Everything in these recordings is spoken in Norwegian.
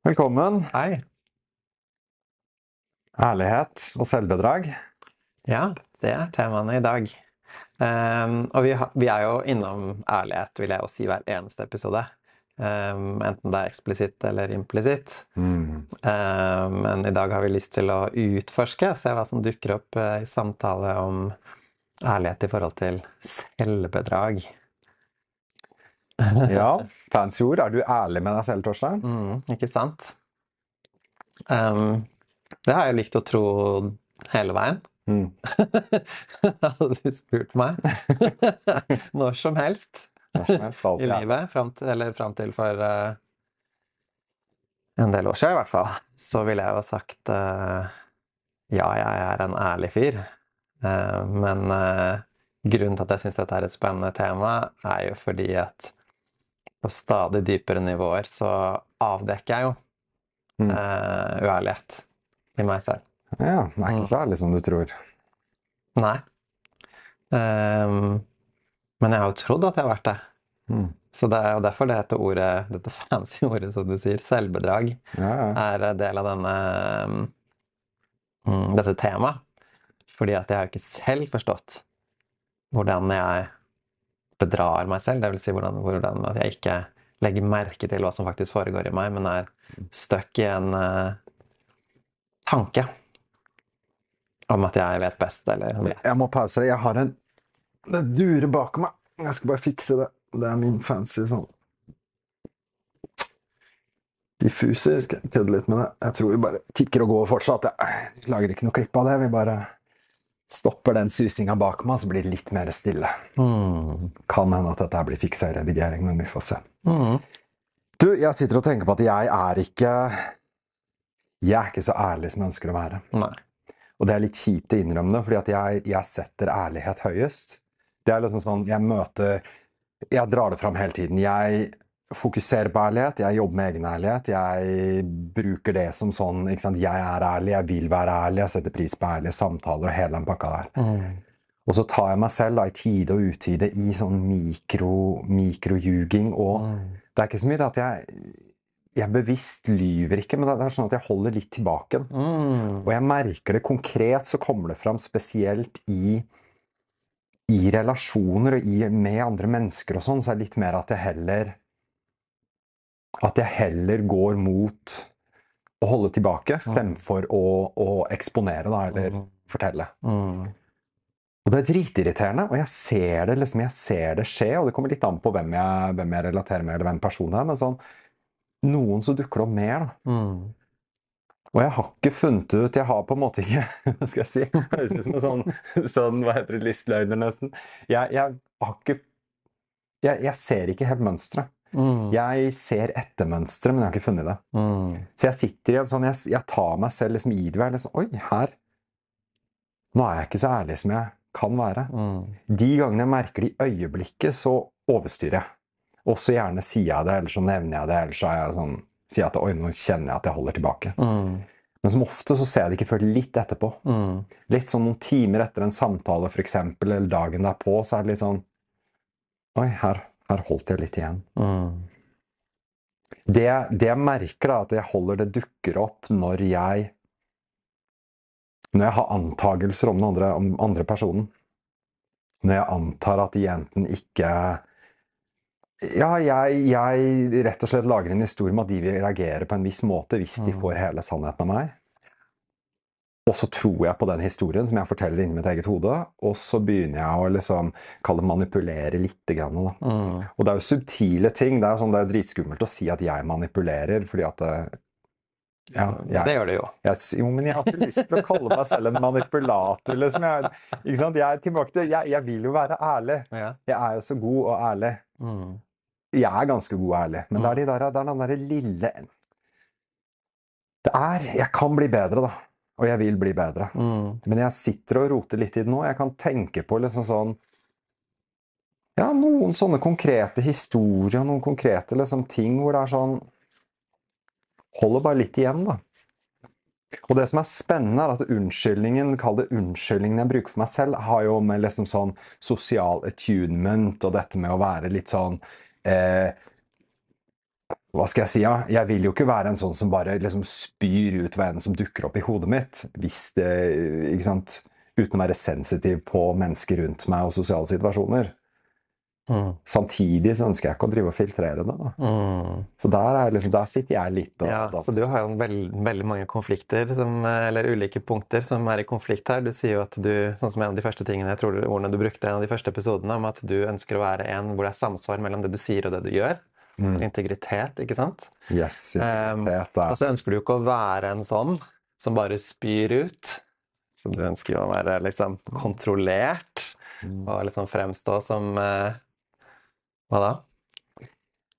Velkommen. Hei. Ærlighet og selvbedrag. Ja, det er temaene i dag. Um, og vi, har, vi, er jo innom ærlighet, vil jeg jo si, hver eneste episode. Um, enten det er eksplisitt eller implisitt. Mm. Um, men i dag har vi lyst til å utforske, se hva som dukker opp uh, i samtale om ærlighet i forhold til selvbedrag. ja, fancy ord. Er du ærlig med deg selv, Torstein? Mm, ikke sant? det har jeg likt å tro hele veien. Mm. Hadde du spurt meg når som helst, når som helst alt, i livet, fram til, eller fram til for uh, en del år siden i hvert fall, så ville jeg jo sagt uh, ja, jeg er en ærlig fyr. Uh, men grunnen til at jeg syns dette er et spennende tema, er jo fordi at på stadig dypere nivåer så avdekker jeg jo mm. uærlighet i meg selv. Ja, det er ikke så ærlig som du tror. Nei. Um, men jeg har jo trodd at jeg har vært det. Mm. Så det er jo derfor det heter ordet, dette fancy ordet som du sier, selvbedrag, ja, ja. er del av denne um, dette temaet. Fordi at jeg har ikke selv forstått hvordan jeg bedrar meg selv. Vil si hvordan, hvordan jeg ikke legger merke til hva som faktisk foregår i meg, men er stuck i en uh, tanke om at jeg vet best, eller vet. Jeg må pause. Jeg har en Det durer bak meg. Jeg skal bare fikse det. Det er min fancy sånn Diffuser. Skal kødde litt med det. Jeg tror vi bare tikker og går fortsatt. Jeg lager ikke noe klipp av det. Vi bare stopper den susinga bak meg, så blir det litt mer stille. Mm. Kan hende at dette blir fiksa i redigering, men vi får se. Mm. Du, jeg sitter og tenker på at jeg er ikke Jeg er ikke så ærlig som jeg ønsker å være. Nei. Og det er litt kjipt å innrømme det, fordi at jeg, jeg, setter ærlighet høyest. Det er liksom sånn Jeg møter Jeg drar det fram hele tiden. Jeg fokuserer på ærlighet, jeg jobber med egenærlighet. Jeg bruker det som sånn? Jeg er ærlig, jeg vil være ærlig, jeg setter pris på ærlige samtaler og hele den pakka der. Mm. Og så tar jeg meg selv da, i tide og utide i sånn mikroljuging. Mikro og mm. det er ikke så mye at jeg jeg bevisst lyver ikke, men det er sånn at jeg holder litt tilbake. Mm. Og jeg merker det konkret, så kommer det fram spesielt i, i relasjoner og i, med andre mennesker og sånn, så er det litt mer at jeg heller At jeg heller går mot å holde tilbake fremfor å, å, eksponere, da, eller fortelle. Mm. Og det er dritirriterende, og jeg ser det liksom, jeg ser det skje. Og det kommer litt an på hvem jeg, hvem jeg relaterer med, eller hvem personen er. men sånn noen så dukker det opp mer. da. Mm. Og jeg har ikke funnet ut Jeg har på en måte ikke Hva skal jeg si? Høres ut som en sånn, sånn hva heter det, listløgner, nesten. Jeg, jeg, har ikke jeg, jeg, ser ikke helt mønsteret. Mm. Jeg ser etter mønsteret, men jeg har ikke funnet det. Mm. Så jeg sitter i en sånn Jeg, jeg tar meg selv liksom i det. Liksom, Oi, her Nå er jeg ikke så ærlig som jeg kan være. Mm. De gangene jeg merker det i øyeblikket, så overstyrer jeg. Og så gjerne sier jeg det, eller så nevner jeg det, eller så jeg sånn, sier jeg at oi, nå kjenner jeg at jeg holder tilbake. Mm. Men som ofte så ser jeg det ikke før litt etterpå. Mm. Litt sånn noen timer etter en samtale, for eksempel, eller dagen derpå, så er det litt sånn Oi, her, her holdt jeg litt igjen. Mm. Det, det, jeg merker, er at jeg holder det dukker opp når jeg Når jeg har antagelser om den andre, om andre personen. Når jeg antar at de enten ikke ja, jeg, jeg, rett og slett lager en historie om at de vil reagere på en viss måte hvis de mm. får hele sannheten av meg. Og så tror jeg på den historien som jeg forteller inni mitt eget hode, og så begynner jeg å liksom, kalle manipulere lite grann. Mm. Og det er jo subtile ting. Det er jo er dritskummelt å si at jeg manipulerer, fordi at eh, ja, jeg, det gjør det jo. Jeg, jo, men jeg har ikke lyst til å kalle meg selv en manipulator. Liksom. Jeg, jeg, er tilbake til, jeg, vil jo være ærlig. Jeg er jo så god og ærlig. Mm. Jeg er ganske god og ærlig, men det er, de der, det er den derre lille Det er Jeg kan bli bedre, da. Og jeg vil bli bedre. Mm. Men jeg sitter og roter litt i det nå. Jeg kan tenke på liksom sånn Ja, noen sånne konkrete historier, noen konkrete liksom, ting hvor det er sånn Holder bare litt igjen, da. Og det som er spennende, er at unnskyldningen, kall det unnskyldningen jeg bruker for meg selv, har jo med liksom sånn sosial attunement og dette med å være litt sånn eh, hva skal jeg si? Ja? Jeg vil jo ikke være en sånn som bare liksom spyr ut hva enn som dukker opp i hodet mitt. Hvis det, ikke sant? Uten å være sensitiv på mennesker rundt meg og sosiale situasjoner. Mm. Samtidig så ønsker jeg ikke å drive og filtrere det. Mm. Så der, liksom, der, sitter jeg litt og Ja, Så du har jo veld, veldig mange konflikter, som, eller ulike punkter, som er i konflikt her. Du sier jo at du, sånn som en av de første tingene, jeg tror ordene du brukte i en av de første episodene, om at du ønsker å være en hvor det er samsvar mellom det du sier og det du gjør. Mm. Integritet, ikke sant? Yes, integritet, um, og så ønsker du jo ikke å være en sånn som bare spyr ut. Så du ønsker jo å være liksom kontrollert mm. og liksom fremstå som uh, Hva da?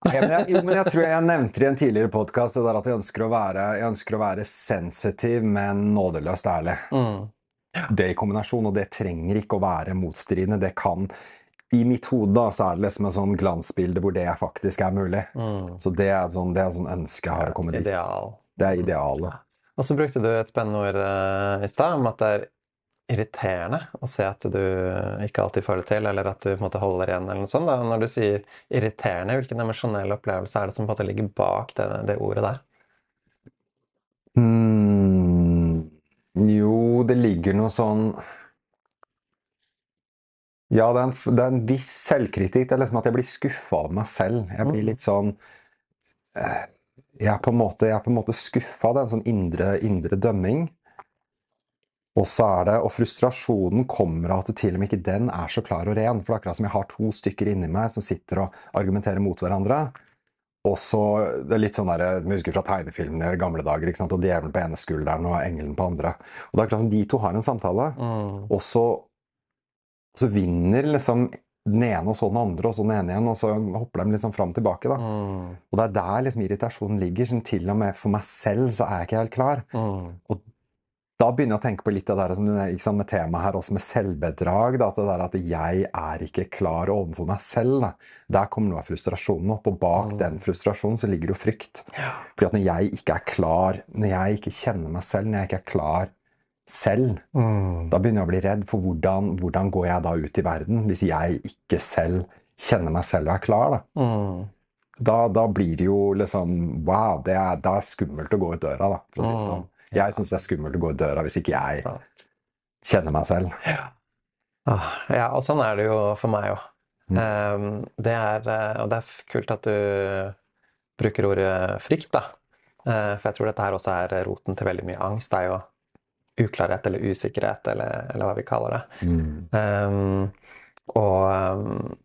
ja, men jeg, jo, men jeg tror jeg nevnte det i en tidligere podkast at jeg ønsker, være, jeg ønsker, å være, sensitiv, men nådeløst ærlig. Mm. Det i kombinasjon, og det trenger ikke å være motstridende. Det kan i mitt hode da, så er det liksom en sånn glansbilde hvor det faktisk er mulig. Mm. Så det er sånn, det er sånn ønske jeg har å komme dit. Ideal. Det er idealet. Og så brukte du et spennende ord uh, i stad om at det er irriterende å se at du ikke alltid får det til, eller at du på en måte holder igjen. eller noe sånt. Da. Når du sier irriterende, hvilken emosjonell opplevelse er det som på en måte ligger bak det, det ordet der? Mm, jo, det ligger noe sånn ja, det er, en, det er en viss selvkritikk. Det er liksom at jeg blir skuffa av meg selv. Jeg blir mm. litt sånn eh, Jeg er på en måte, jeg er måte skuffa. Det er en sånn indre, indre dømming. Og så er det, og frustrasjonen kommer av at til og med ikke den er så klar og ren. For det er akkurat som jeg har to stykker inni meg som sitter og argumenterer mot hverandre. Og så, det er litt sånn der, Vi husker fra tegnefilmene i gamle dager. ikke sant, og Djevelen på ene skulderen og engelen på andre. Og det er akkurat som De to har en samtale. Mm. Og så så vinner liksom den ene og så den andre, og så den ene igjen, og så hopper de liksom fram og tilbake. da. Mm. Og det er der liksom irritasjonen ligger. Sånn, til og med for meg selv så er jeg ikke helt klar. Mm. Og da begynner jeg å tenke på litt av det der, liksom, med temaet her også med selvbedrag. Da, at det der at jeg er ikke klar overfor meg selv. Da. Der kommer noe av frustrasjonen opp, og bak mm. den frustrasjonen så ligger det jo frykt. Ja. Fordi at når jeg ikke er klar, når jeg ikke kjenner meg selv, når jeg ikke er klar selv. Mm. Da begynner jeg å bli redd for hvordan, hvordan, går jeg da ut i verden hvis jeg ikke selv kjenner meg selv og er klar. Da, mm. da, da blir det jo liksom Wow, det er, det er skummelt å gå ut døra, da. For å si det sånn. Mm. Jeg syns det er skummelt å gå ut døra hvis ikke jeg kjenner meg selv. Ja, ah, ja og sånn er det jo for meg òg. Mm. Um, det er, eh, og det er kult at du bruker ordet frykt, da. Uh, for jeg tror dette her også er roten til veldig mye angst. Det er jo uklarhet eller usikkerhet, eller, eller hva vi kaller det. Mm. Um, og, um,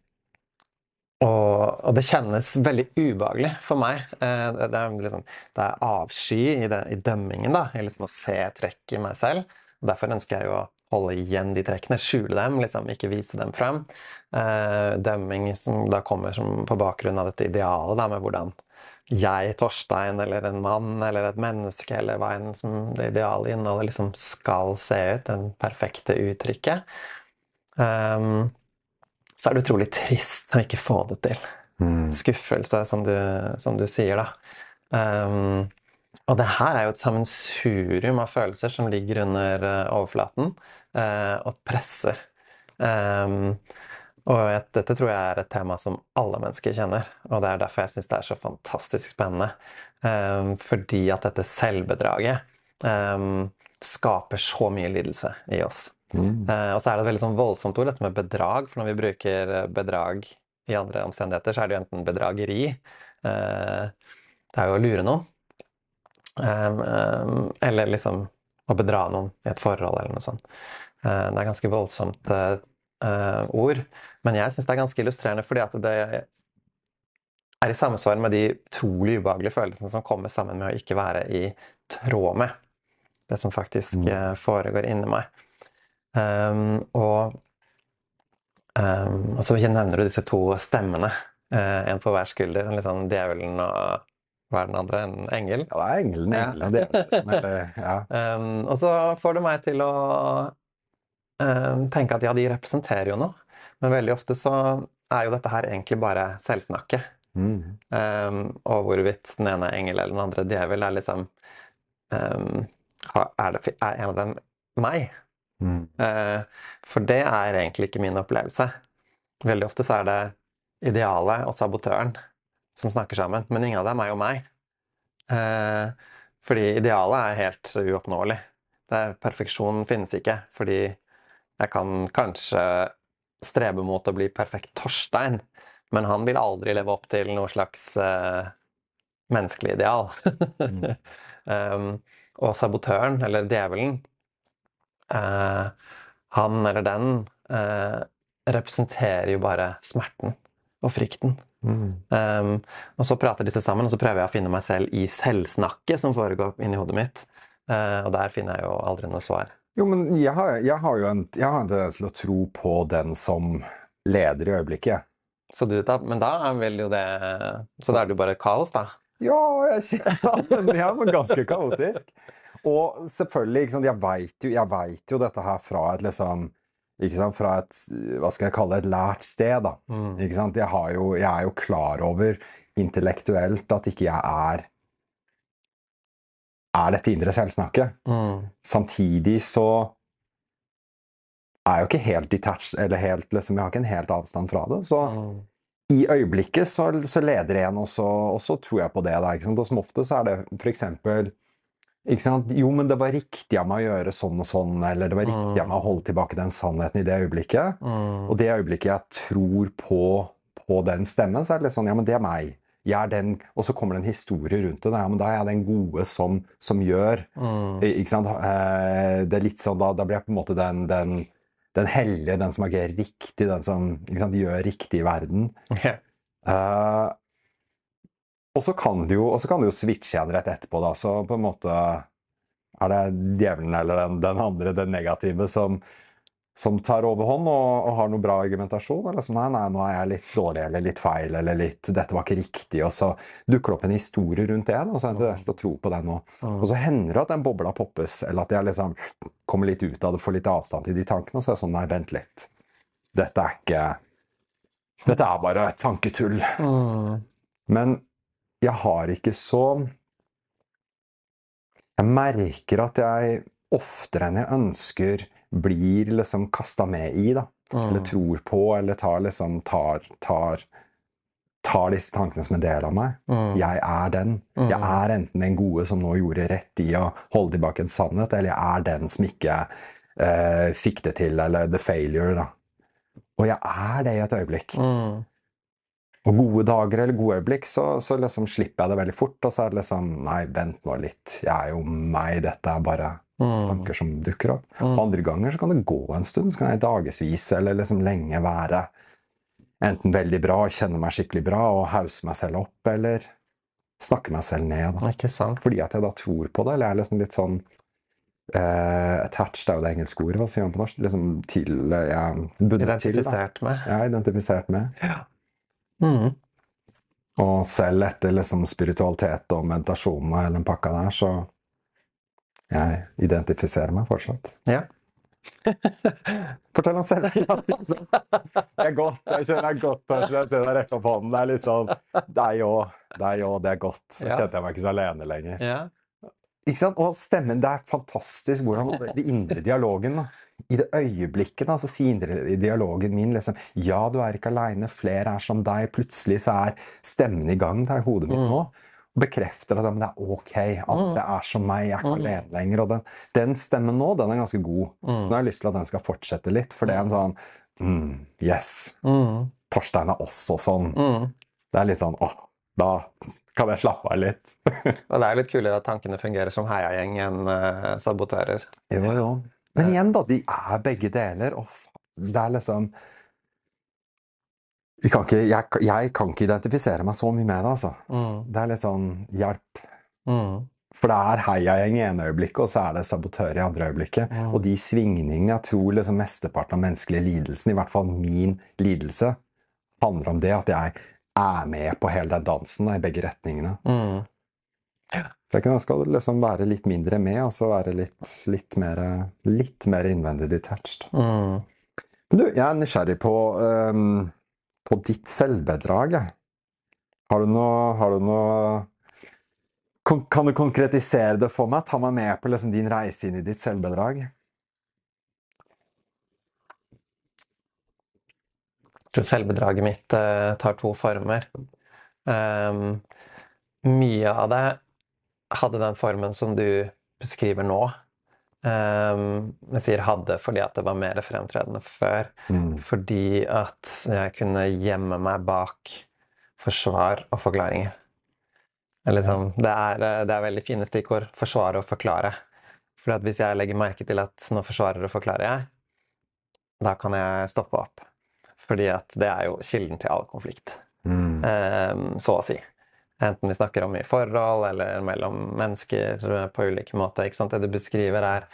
og, og, det kjennes veldig ubehagelig for meg. Uh, det, er liksom, det, er avsky i, det, i dømmingen, da, i liksom å se trekk i meg selv. Og derfor ønsker jeg jo å holde igjen de trekkene, skjule dem, liksom, ikke vise dem frem. Uh, dømming som da kommer som på bakgrunn av dette idealet da, med hvordan jeg, Torstein, eller en mann eller et menneske, eller hva enn som det ideale innholdet liksom skal se ut, den perfekte uttrykket, um, så er det utrolig trist å ikke få det til. Mm. Skuffelse, som du, som du, sier, da. Um, og det her er jo et sammensurium av følelser som ligger under uh, overflaten uh, og presser. Um, og dette tror jeg er et tema som alle mennesker kjenner. Og det er derfor jeg syns det er så fantastisk spennende. Um, fordi at dette selvbedraget um, skaper så mye lidelse i oss. Mm. Uh, og så er det et veldig sånn voldsomt ord, dette med bedrag. For når vi bruker bedrag i andre omstendigheter, så er det jo enten bedrageri uh, Det er jo å lure noen. Um, eller liksom å bedra noen i et forhold eller noe sånt. Det er ganske voldsomt uh, ord. Men jeg syns det er ganske illustrerende fordi at det er i samsvar med de utrolig ubehagelige følelsene som kommer sammen med å ikke være i tråd med det som faktisk mm. foregår inni meg. Um, og, um, og så nevner du disse to stemmene. Uh, en på hver skulder. En litt sånn djevelen og hva er den andre? En engel? Ja, det er engelen. engelen ja. er, ja. um, og så får du meg til å Eh, tenke at ja, de representerer jo noe. Men veldig ofte så er jo dette her egentlig bare selvsnakket. Mm. Um, og hvorvidt den ene engel eller den andre djevel, er liksom um, er, det, er, en av dem meg? Mm. Uh, for det er egentlig ikke min opplevelse. Veldig ofte så er det idealet og sabotøren som snakker sammen, men ingen av dem er jo meg. Uh, fordi idealet er helt uoppnåelig. Er, perfeksjon finnes ikke, fordi jeg kan kanskje strebe mot å bli perfekt Torstein, men han vil aldri leve opp til noe slags uh, menneskelig ideal. mm. um, og sabotøren, eller djevelen, uh, han eller den uh, representerer jo bare smerten og frykten. Mm. Um, og så prater disse sammen, og så prøver jeg å finne meg selv i selvsnakket som foregår inni hodet mitt. Og der finner jeg jo aldri noe svar. Jo, men jeg har, jeg har jo en, jeg har en tendens til å tro på den som leder i øyeblikket. Så du, da, men da er vel jo det Så da er det jo bare kaos, da? Ja, jeg det er ganske kaotisk. Og selvfølgelig, sant, jeg veit jo, jo, dette her fra et liksom sant, Fra et hva skal jeg kalle et lært sted. da. Mm. Sant? Jeg, jo, jeg, er jo klar over intellektuelt at ikke jeg er Er dette indre selvsnakket. Mm. Samtidig så er jeg jo ikke helt detached, eller helt, liksom, jeg har ikke en helt avstand fra det. Så mm. i øyeblikket så, så leder en, og så, og så tror jeg på det. da, ikke sant? Og som ofte så er det f.eks. Jo, men det var riktig av meg å gjøre sånn og sånn, eller det var riktig av meg å holde tilbake den sannheten i det øyeblikket. Mm. Og det øyeblikket jeg tror på, på, den stemmen, så er det litt sånn Ja, men det er meg. Jeg er den, og så kommer det en historie rundt det. Ja, men da er jeg den gode som, som gjør. Mm. Ikke sant? Eh, det er litt sånn, da, da blir jeg på en måte den, den, den hellige, den som agerer riktig, den som sant, gjør riktig i verden. Yeah. Uh, og så kan du jo, jo switche igjen rett etterpå, da. Så på en måte er det djevelen eller den, den andre, den negative, som, som tar overhånd og, og, har noe bra argumentasjon. Eller som nei, nei, nå er jeg litt dårlig eller litt feil eller litt Dette var ikke riktig. Og så dukker det opp en historie rundt det, og så er det nesten å tro på den. Mm. Og så hender det at den bobla poppes, eller at jeg liksom kommer litt ut av det, får litt avstand til de tankene, og så er det sånn Nei, vent litt. Dette er ikke Dette er bare tanketull. Mm. Men jeg har ikke så Jeg merker at jeg oftere enn jeg ønsker, blir liksom kasta med i, da. Mm. Eller tror på, eller tar liksom tar, tar, tar disse tankene som en del av meg. Mm. Jeg er den. Mm. Jeg er enten den gode som nå gjorde rett i å holde tilbake en sannhet, eller jeg er den som ikke uh, fikk det til, eller the failure, da. Og jeg er det i et øyeblikk. Mm. Og gode dager eller gode øyeblikk, så, så liksom slipper jeg det veldig fort. Og så er det liksom Nei, vent nå litt. Jeg er jo meg. Dette er bare mm. tanker som dukker opp. Mm. Andre ganger så kan det gå en stund. Så kan jeg dagevis eller liksom lenge være enten veldig bra, kjenne meg skikkelig bra og hause meg selv opp, eller snakke meg selv ned. Fordi at jeg da tror på det. Eller jeg er liksom litt sånn Uh, attached er jo det engelske ordet. Hva sier man på norsk? Liksom til ja, Identifisert til, med. Ja, identifisert med. Ja. Mm. Og selv etter liksom spiritualitet og meditasjon og hele den pakka der, så jeg identifiserer meg fortsatt. Ja. Fortell om selv. det er godt. Jeg kjenner det godt. Jeg ser deg rekke opp hånden. Det er litt sånn Deg òg. Deg òg. Det er godt. Så kjente jeg meg ikke så alene lenger. Ja. Ikke sant? Og stemmen Det er fantastisk hvordan den indre dialogen da i det øyeblikket da, så sier dialogen min liksom Ja, du er ikke aleine, flere er som deg. Plutselig så er stemmen i gang Det i hodet mitt mm. nå. Og bekrefter at det er ok, andre mm. er som meg, jeg er ikke mm. alene lenger. Og den, den, stemmen nå, den er ganske god. Så nå har jeg lyst til at den skal fortsette litt, for det er en sånn mm, Yes. Torstein er også sånn. Det er litt sånn åh, da kan jeg slappe av litt. og det er litt kulere at tankene fungerer som heiagjeng enn uh, sabotører. Jo, jo. Men igjen, da. De er begge deler. Og det er liksom kan ikke, jeg, jeg, kan ikke identifisere meg så mye med det, altså. Mm. Det er litt sånn hjelp. Mm. For det er heiagjeng i ene øyeblikket, og så er det sabotør i andre øyeblikket. Mm. Og de svingningene Jeg tror liksom mesteparten av menneskelig lidelsen, i hvert fall min lidelse, handler om det at jeg er med på hele den dansen da, i begge retningene. Mm. For jeg kunne ønske å liksom være litt mindre med, og så være litt, litt, mer, litt mer innvendig detached. Mm. Men du, jeg er nysgjerrig på, um, på ditt selvbedrag. Har du noe, har du noe Kan du konkretisere det for meg? Ta meg med på liksom din reise inn i ditt selvbedrag. Jeg tror selvbedraget mitt uh, tar to former. Um, mye av det hadde den formen som du beskriver nå. Um, jeg sier 'hadde' fordi at det var mer fremtredende før. Mm. Fordi at jeg kunne gjemme meg bak forsvar og forklaringer. Liksom, det, er, det, er, veldig fine stikkord. Forsvare og forklare. For hvis jeg legger merke til at nå forsvarer og forklarer jeg, da kan jeg stoppe opp. Fordi at det er jo kilden til all konflikt. Mm. Um, så å si. Enten vi snakker om i forhold eller mellom mennesker på ulike måter. Det du beskriver, er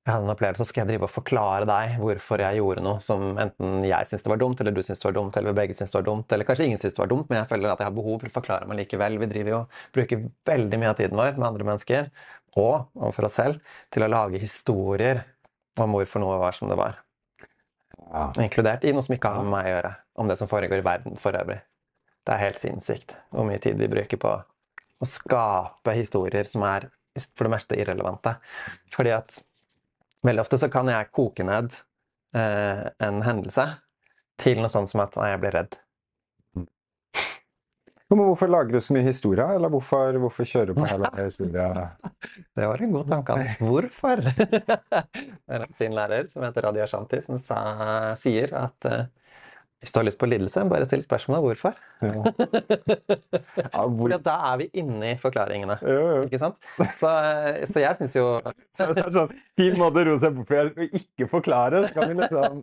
jeg hadde en opplevelse, så skal jeg drive og forklare deg hvorfor jeg gjorde noe som enten jeg syns det var dumt, eller du syns det var dumt, eller vi begge syns det var dumt, eller kanskje ingen syns det var dumt, men jeg føler at jeg har behov for å forklare meg likevel. Vi driver jo bruker veldig mye av tiden vår med andre mennesker, og overfor oss selv, til å lage historier om hvorfor noe var som det var. Ja. Inkludert i noe som ikke har med meg å gjøre, om det som foregår i verden for øvrig. Det er helt sinnssykt hvor mye tid vi bruker på å skape historier som er for det meste irrelevante. Fordi at veldig ofte så kan jeg koke ned eh, en hendelse til noe sånt som at jeg blir redd. Men hvorfor lager du så mye historie, eller hvorfor, hvorfor kjøre på hele historia? Det var en god tanke. Hvorfor? Det er en fin lærer som heter Radia Shanti, som sa, sier at uh, hvis du har lyst på lidelse, bare still spørsmålet hvorfor. Ja. ja, hvor... da er vi inne i forklaringene. ja. Ikke sant? Så, så jeg syns jo Det er sånn fin måte å roe seg bort på å ikke forklare. Så kan vi liksom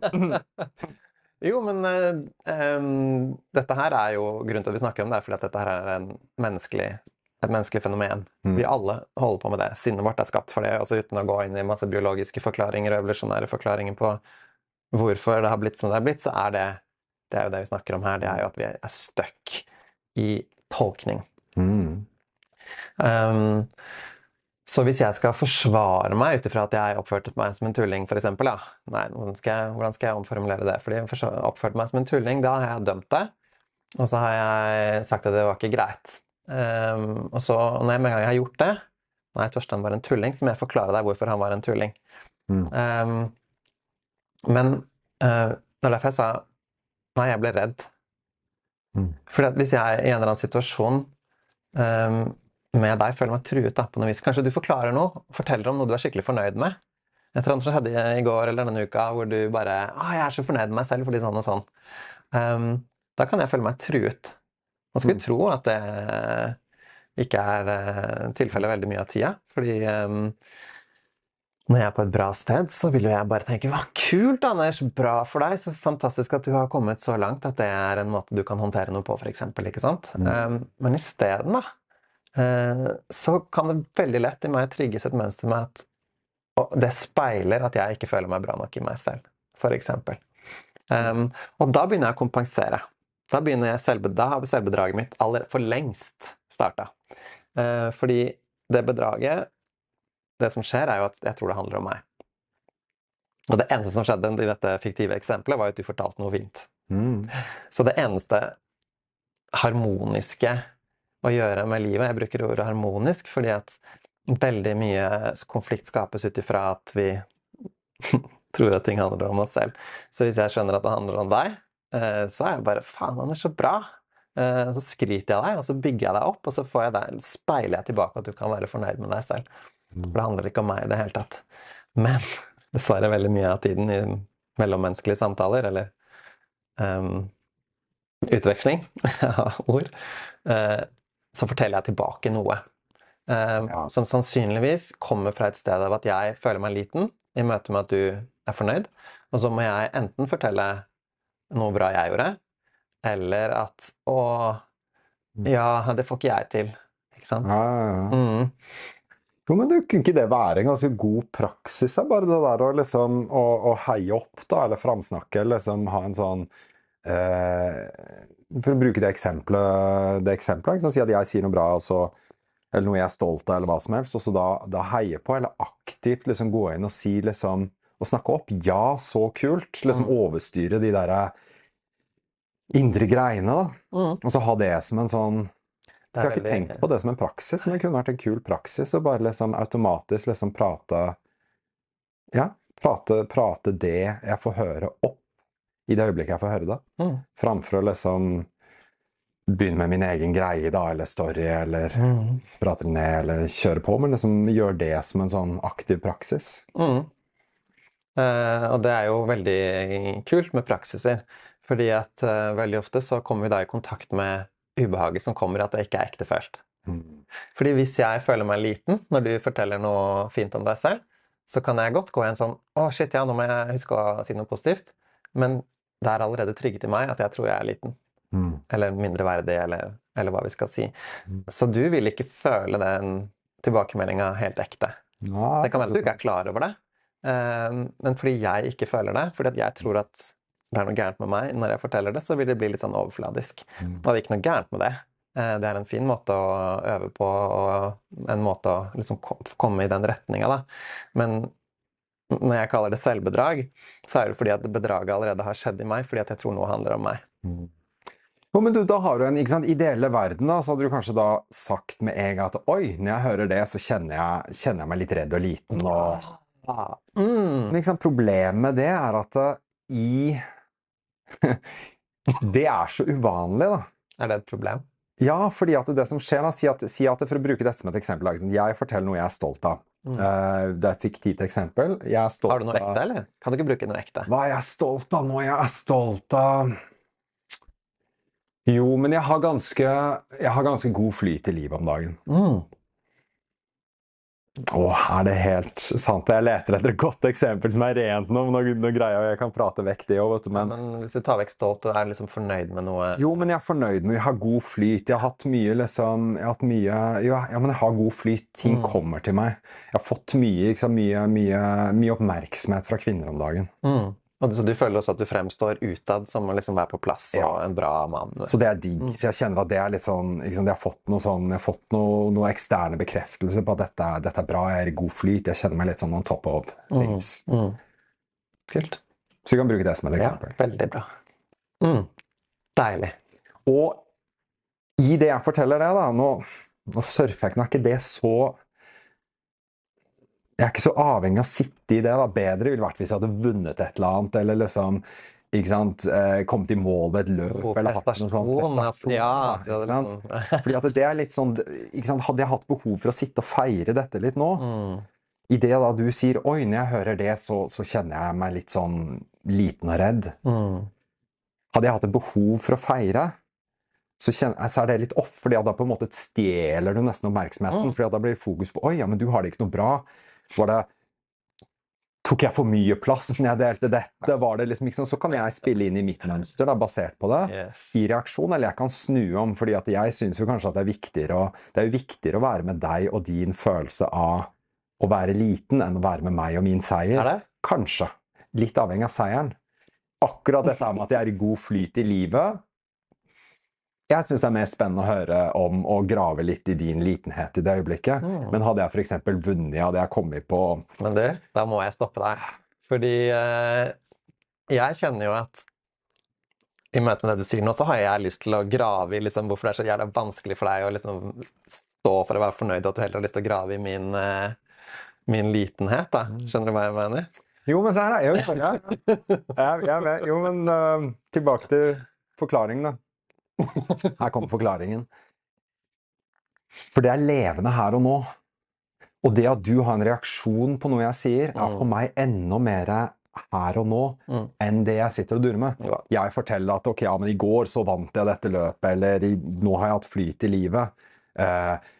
Jo, men um, dette her er jo grunnen til at vi snakker om det, er fordi at dette her er menneskelig, et menneskelig fenomen. Mm. Vi alle holder på med det. Sinnet vårt er skapt for det. altså Uten å gå inn i masse biologiske forklaringer og evolusjonære forklaringer på hvorfor det har blitt som det har blitt, så er det det er jo det vi snakker om her, det er jo at vi er stuck i tolkning. Mm. Um, så hvis jeg skal forsvare meg ut ifra at jeg oppførte meg som en tulling, f.eks. Ja. Nei, hvordan skal, jeg, hvordan skal, jeg, omformulere det? Fordi jeg oppførte meg som en tulling, da har jeg dømt det. Og så har jeg sagt at det var ikke greit. Um, og så, når jeg med en gang jeg har gjort det Nei, Torstein var en tulling, så må jeg forklare deg hvorfor han var en tulling. Mm. Um, men uh, det er derfor jeg sa Nei, jeg ble redd. Mm. For hvis jeg i en eller annen situasjon um, med deg føler meg truet da, på noe vis Kanskje du forklarer noe, forteller om noe du er skikkelig fornøyd med. Et eller annet som skjedde i går eller denne uka hvor du bare ah, 'Jeg er så fornøyd med meg selv fordi sånn og sånn.' Um, da kan jeg føle meg truet. Man skulle mm. tro at det ikke er uh, tilfellet veldig mye av tida. Fordi um, når jeg er på et bra sted, så vil jo jeg bare tenke hva kult, Anders! Bra for deg! Så fantastisk at du har kommet så langt at det er en måte du kan håndtere noe på, f.eks. Ikke sant? Mm. Um, men isteden, da, uh, så kan det veldig lett i meg trigges et mønster med at og det speiler at jeg ikke føler meg bra nok i meg selv, f.eks. Um, og da begynner jeg å kompensere. Da, jeg selbe, da har selvbedraget mitt aller for lengst starta. Uh, fordi det bedraget det som skjer, er jo at jeg tror det handler om meg. Og det eneste som skjedde i dette fiktive eksempelet, var at du fortalte noe fint. Mm. Så det eneste harmoniske å gjøre med livet Jeg bruker ordet harmonisk fordi at veldig mye konflikt skapes ut ifra at vi tror at ting handler om oss selv. Så hvis jeg skjønner at det handler om deg, eh, så er jeg bare Faen, han er så bra! Eh, så skryter jeg deg, og så bygger jeg deg opp, og så jeg deg, speiler jeg tilbake at du kan være fornøyd med deg selv. For det handler ikke om meg i det hele tatt. Men dessverre veldig mye av tiden i mellommenneskelige samtaler, eller um, utveksling av ord, uh, så forteller jeg tilbake noe. Um, ja. Som sannsynligvis kommer fra et sted av at jeg føler meg liten i møte med at du er fornøyd. Og så må jeg enten fortelle noe bra jeg gjorde, eller at Å, mm. ja, det får ikke jeg til. Ikke sant? Ja, ja, ja. Mm. Jo, men det, Kunne ikke det være en ganske god praksis? Bare det der å, liksom, å, å heie opp, da, eller framsnakke, liksom ha en sånn eh, For å bruke det eksempelet, det eksempelet Si at jeg sier noe bra, så, eller noe jeg er stolt av, eller hva som helst, og så da, da heie på, eller aktivt liksom gå inn og si liksom og snakke opp. Ja, så kult! Liksom mm. overstyre de der indre greiene, da. Mm. Og så ha det som en sånn jeg har ikke tenkt på det som en praksis, men det kunne vært en kul praksis å bare liksom automatisk liksom prate Ja, prate, prate, det jeg får høre, opp i det øyeblikket jeg får høre det. Mm. Framfor å liksom begynne med min egen greie, da, eller story, eller mm. prate ned, eller kjøre på, men liksom gjøre det som en sånn aktiv praksis. Mm. Eh, og det er jo veldig kult med praksiser. Fordi at eh, veldig ofte så kommer vi da i kontakt med ubehaget som kommer at det ikke er ektefølt. Mm. Fordi hvis jeg føler meg liten når du forteller noe fint om deg selv, så kan jeg godt gå i en sånn Å, shit, ja, nå må jeg huske å si noe positivt. Men det er allerede trygget i meg at jeg tror jeg er liten. Mm. Eller mindreverdig, eller, eller hva vi skal si. Mm. Så du vil ikke føle den tilbakemeldinga helt ekte. Ja, det kan være at du ikke er klar over det, um, men fordi jeg ikke føler det, fordi jeg tror at det er noe gærent med meg når jeg forteller det, så vil det bli litt sånn overfladisk. Mm. Det er ikke noe gærent med det. Uh, det er en fin måte å øve på, og en måte å liksom komme i den retninga, Men når jeg kaller det selvbedrag, så er det fordi at bedraget allerede har skjedd i meg, fordi at jeg tror noe handler om meg. Mm. Jo, men du, da har du en ikke sant, ideelle verden, da, så hadde du kanskje da sagt med en gang at oi, når jeg hører det, så kjenner jeg, kjenner jeg meg litt redd og liten. Og... Mm. Men sant, problemet med det er at uh, i Det er så uvanlig, da. Er det et problem? Ja, fordi at det som skjer da, Si at, si at for å bruke dette som et eksempel Jeg forteller noe jeg er stolt av. Mm. Uh, det er et fiktivt eksempel. Har du noe ekte, eller? Kan du ikke bruke noe ekte? Hva er jeg stolt av nå? Jeg er stolt av jo, men jeg har ganske, jeg har ganske god flyt i livet om dagen. Mm. Å, er det helt sant? Jeg leter etter et godt eksempel som er rent nå. Nå, nå greier jeg jeg kan prate vekk det òg, men... Ja, men Hvis du tar vekk stolt og er liksom fornøyd med noe Jo, men jeg er fornøyd med Jeg har god flyt. Jeg har hatt mye liksom Jeg har hatt mye Ja, ja men jeg har god flyt. Ting mm. kommer til meg. Jeg har fått mye, liksom, mye, mye, mye oppmerksomhet fra kvinner om dagen. Mm. Og så du føler også at du fremstår utad som å liksom være på plass og ja. en bra mann? Så det er digg. Mm. Så jeg kjenner at det er litt sånn liksom, Jeg har fått noe sånn, jeg har fått noe, noe eksterne bekreftelser på at dette, dette, er bra, jeg er i god flyt. Jeg kjenner meg litt sånn on top of mm. things. Mm. Mm. Kult. Så vi kan bruke det som et eksempel. Ja, veldig bra. Mm. Deilig. Og i det jeg forteller det, da Nå, nå surfer jeg ikke, nå er ikke det så jeg er ikke så avhengig av å sitte i det. da. Bedre ville vært hvis jeg hadde vunnet et eller annet. eller liksom ikke sant, eh, kommet i mål ved et løp oh, eller hatt noe sånt. Ja, ja, Fordi at det er litt sånn, ikke sant, Hadde jeg hatt behov for å sitte og feire dette litt nå mm. I det da du sier 'oi, når jeg hører det, så, så kjenner jeg meg litt sånn liten og redd'. Mm. Hadde jeg hatt et behov for å feire, så, kjenner, så er det litt off, fordi da på en måte stjeler du nesten oppmerksomheten. Mm. fordi da blir fokus på 'oi, ja, men du har det ikke noe bra'. Var det Tok jeg for mye plass når jeg delte dette? Var det liksom, liksom, så kan jeg spille inn i mitt mønster da, basert på det yes. i reaksjon, eller jeg kan snu om. fordi jeg syns kanskje at det er viktigere, å, det er viktigere å være med deg og din følelse av å være liten enn å være med meg og min seier. Er? Kanskje. Litt avhengig av seieren. Akkurat dette med at jeg er i god flyt i livet, jeg syns det er mer spennende å høre om og grave litt i din litenhet i det øyeblikket. Mm. Men hadde jeg f.eks. vunnet, hadde jeg kommet på Men du, da må jeg stoppe deg. Fordi eh, jeg kjenner jo at i møte med det du sier nå, så har jeg lyst til å grave i liksom, hvorfor det er så jævla vanskelig for deg å liksom, stå for å være fornøyd, og at du heller har lyst til å grave i min, eh, min litenhet. Da. Mm. Skjønner du hva jeg mener? Jo, men se her, jeg, jeg, jeg, jeg, Jo, men uh, tilbake til forklaringen, da. Her kommer forklaringen. For det er levende her og nå. Og det at du har en reaksjon på noe jeg sier, er for mm. meg enda mer her og nå mm. enn det jeg sitter og durer med. Ja. Jeg forteller at ok, ja, men i går så vant jeg dette løpet, eller nå har jeg hatt flyt i livet. Eh,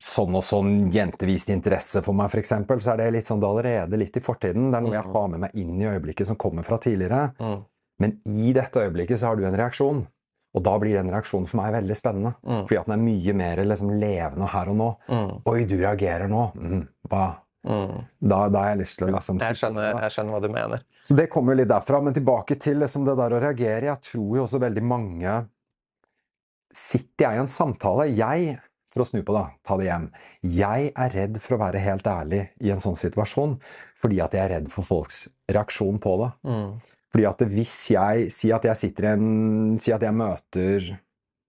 sånn og sånn jente viste interesse for meg, f.eks., så er det litt sånn det er allerede litt i fortiden. Det er noe jeg mm. har med meg inn i øyeblikket som kommer fra tidligere. Mm. Men i dette øyeblikket så har du en reaksjon. Og da blir den reaksjonen for meg veldig spennende. Mm. Fordi at den er mye mer liksom, levende her og nå. Mm. Oi, du reagerer nå. Mm. Hva? Mm. Da, da, har jeg lyst til å liksom, jeg, skjønner, jeg, skjønner, hva du mener. Så det kommer jo litt derfra. Men tilbake til liksom, det der å reagere. Jeg tror jo også veldig mange Sitter jeg i en samtale Jeg, for å snu på det, ta det hjem Jeg er redd for å være helt ærlig i en sånn situasjon fordi at jeg er redd for folks reaksjon på det. Mm. Fordi at hvis jeg sier at jeg sitter i en Si at jeg møter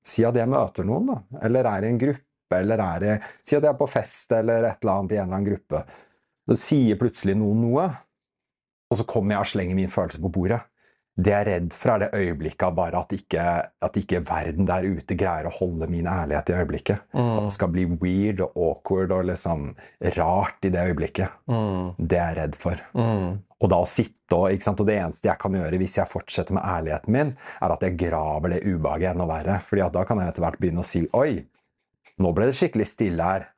Si at jeg møter noen, da. Eller er i en gruppe, eller er i Si at jeg er på fest eller et eller annet i en eller annen gruppe. Så sier plutselig noen noe, og så kommer jeg og slenger min følelse på bordet. Det jeg er redd for, er det øyeblikket bare at ikke, at ikke verden der ute greier å holde min ærlighet i øyeblikket. Mm. At det skal bli weird og awkward og liksom rart i det øyeblikket. Mm. Det er jeg redd for. Mm. Og da å sitte og, ikke sant? og det eneste jeg kan gjøre hvis jeg fortsetter med ærligheten min, er at jeg graver det ubehaget enda verre. Fordi da kan jeg etter hvert begynne å si Oi, nå ble det skikkelig stille her.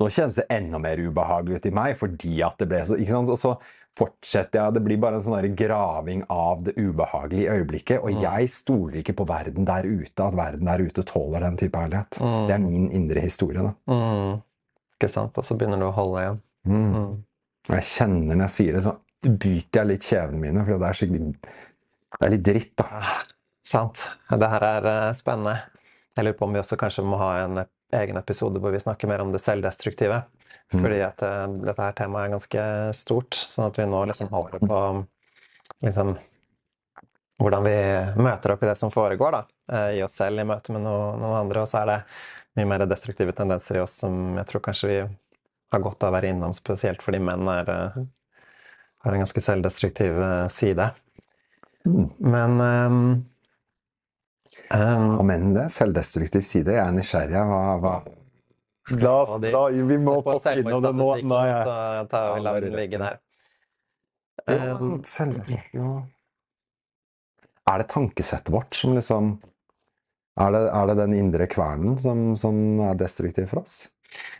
Nå kjennes det enda mer ubehagelig ut i meg fordi at det ble så så fortsetter jeg. Det blir bare en sånn graving av det ubehagelige i øyeblikket. Og mm. jeg stoler ikke på verden der ute, at verden der ute tåler den type ærlighet. Mm. Det er min indre historie. da. Mm. Ikke sant? Og så begynner du å holde igjen. Mm. mm. Og jeg kjenner når jeg sier det, så byter jeg litt kjevene mine, for det er skikkelig Det er litt dritt, da. Ja, sant. Det her er uh, spennende. Jeg lurer på om vi også kanskje må ha en egen episode hvor vi snakker mer om det selvdestruktive. Mm. Fordi at uh, dette her temaet er ganske stort, sånn at vi nå liksom holder på liksom hvordan vi møter opp i det som foregår da, uh, i oss selv i møte med noen, noen andre. Og så er det mye mer destruktive tendenser i oss som jeg tror kanskje vi har godt av å være innom, spesielt fordi menn er, uh, har en ganske selvdestruktiv side. Mm. Men um, um, Og menn det? Selvdestruktiv side? Jeg er nysgjerrig. Hva, hva La oss, da, vi må poppe innom det nå. Nei, tar vi la den der. Um, er det tankesettet vårt som liksom Er det, er det den indre kvernen som, som, er destruktiv for oss?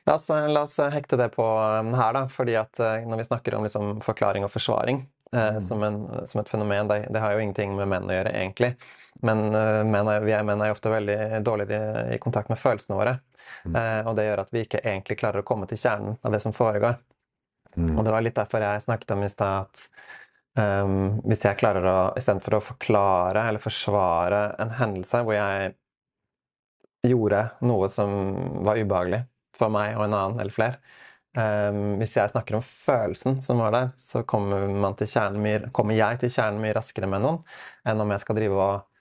La oss, la oss, hekte det på um, her, da. fordi at uh, når vi snakker om liksom forklaring og forsvaring eh, mm. som, en, som, et fenomen, det, det, har jo ingenting med menn å gjøre, egentlig. Men uh, menn er, vi er, menn er ofte veldig dårligere i, i kontakt med følelsene våre. Mm. Eh, og det gjør at vi ikke egentlig klarer å komme til kjernen av det som foregår. Mm. Og det var litt derfor jeg snakket om i stad at um, hvis jeg klarer å Istedenfor å forklare eller forsvare en hendelse hvor jeg gjorde noe som var ubehagelig for meg og en annen eller flere um, Hvis jeg snakker om følelsen som var der, så kommer, mye, kommer jeg til kjernen mye raskere med noen enn om jeg skal drive og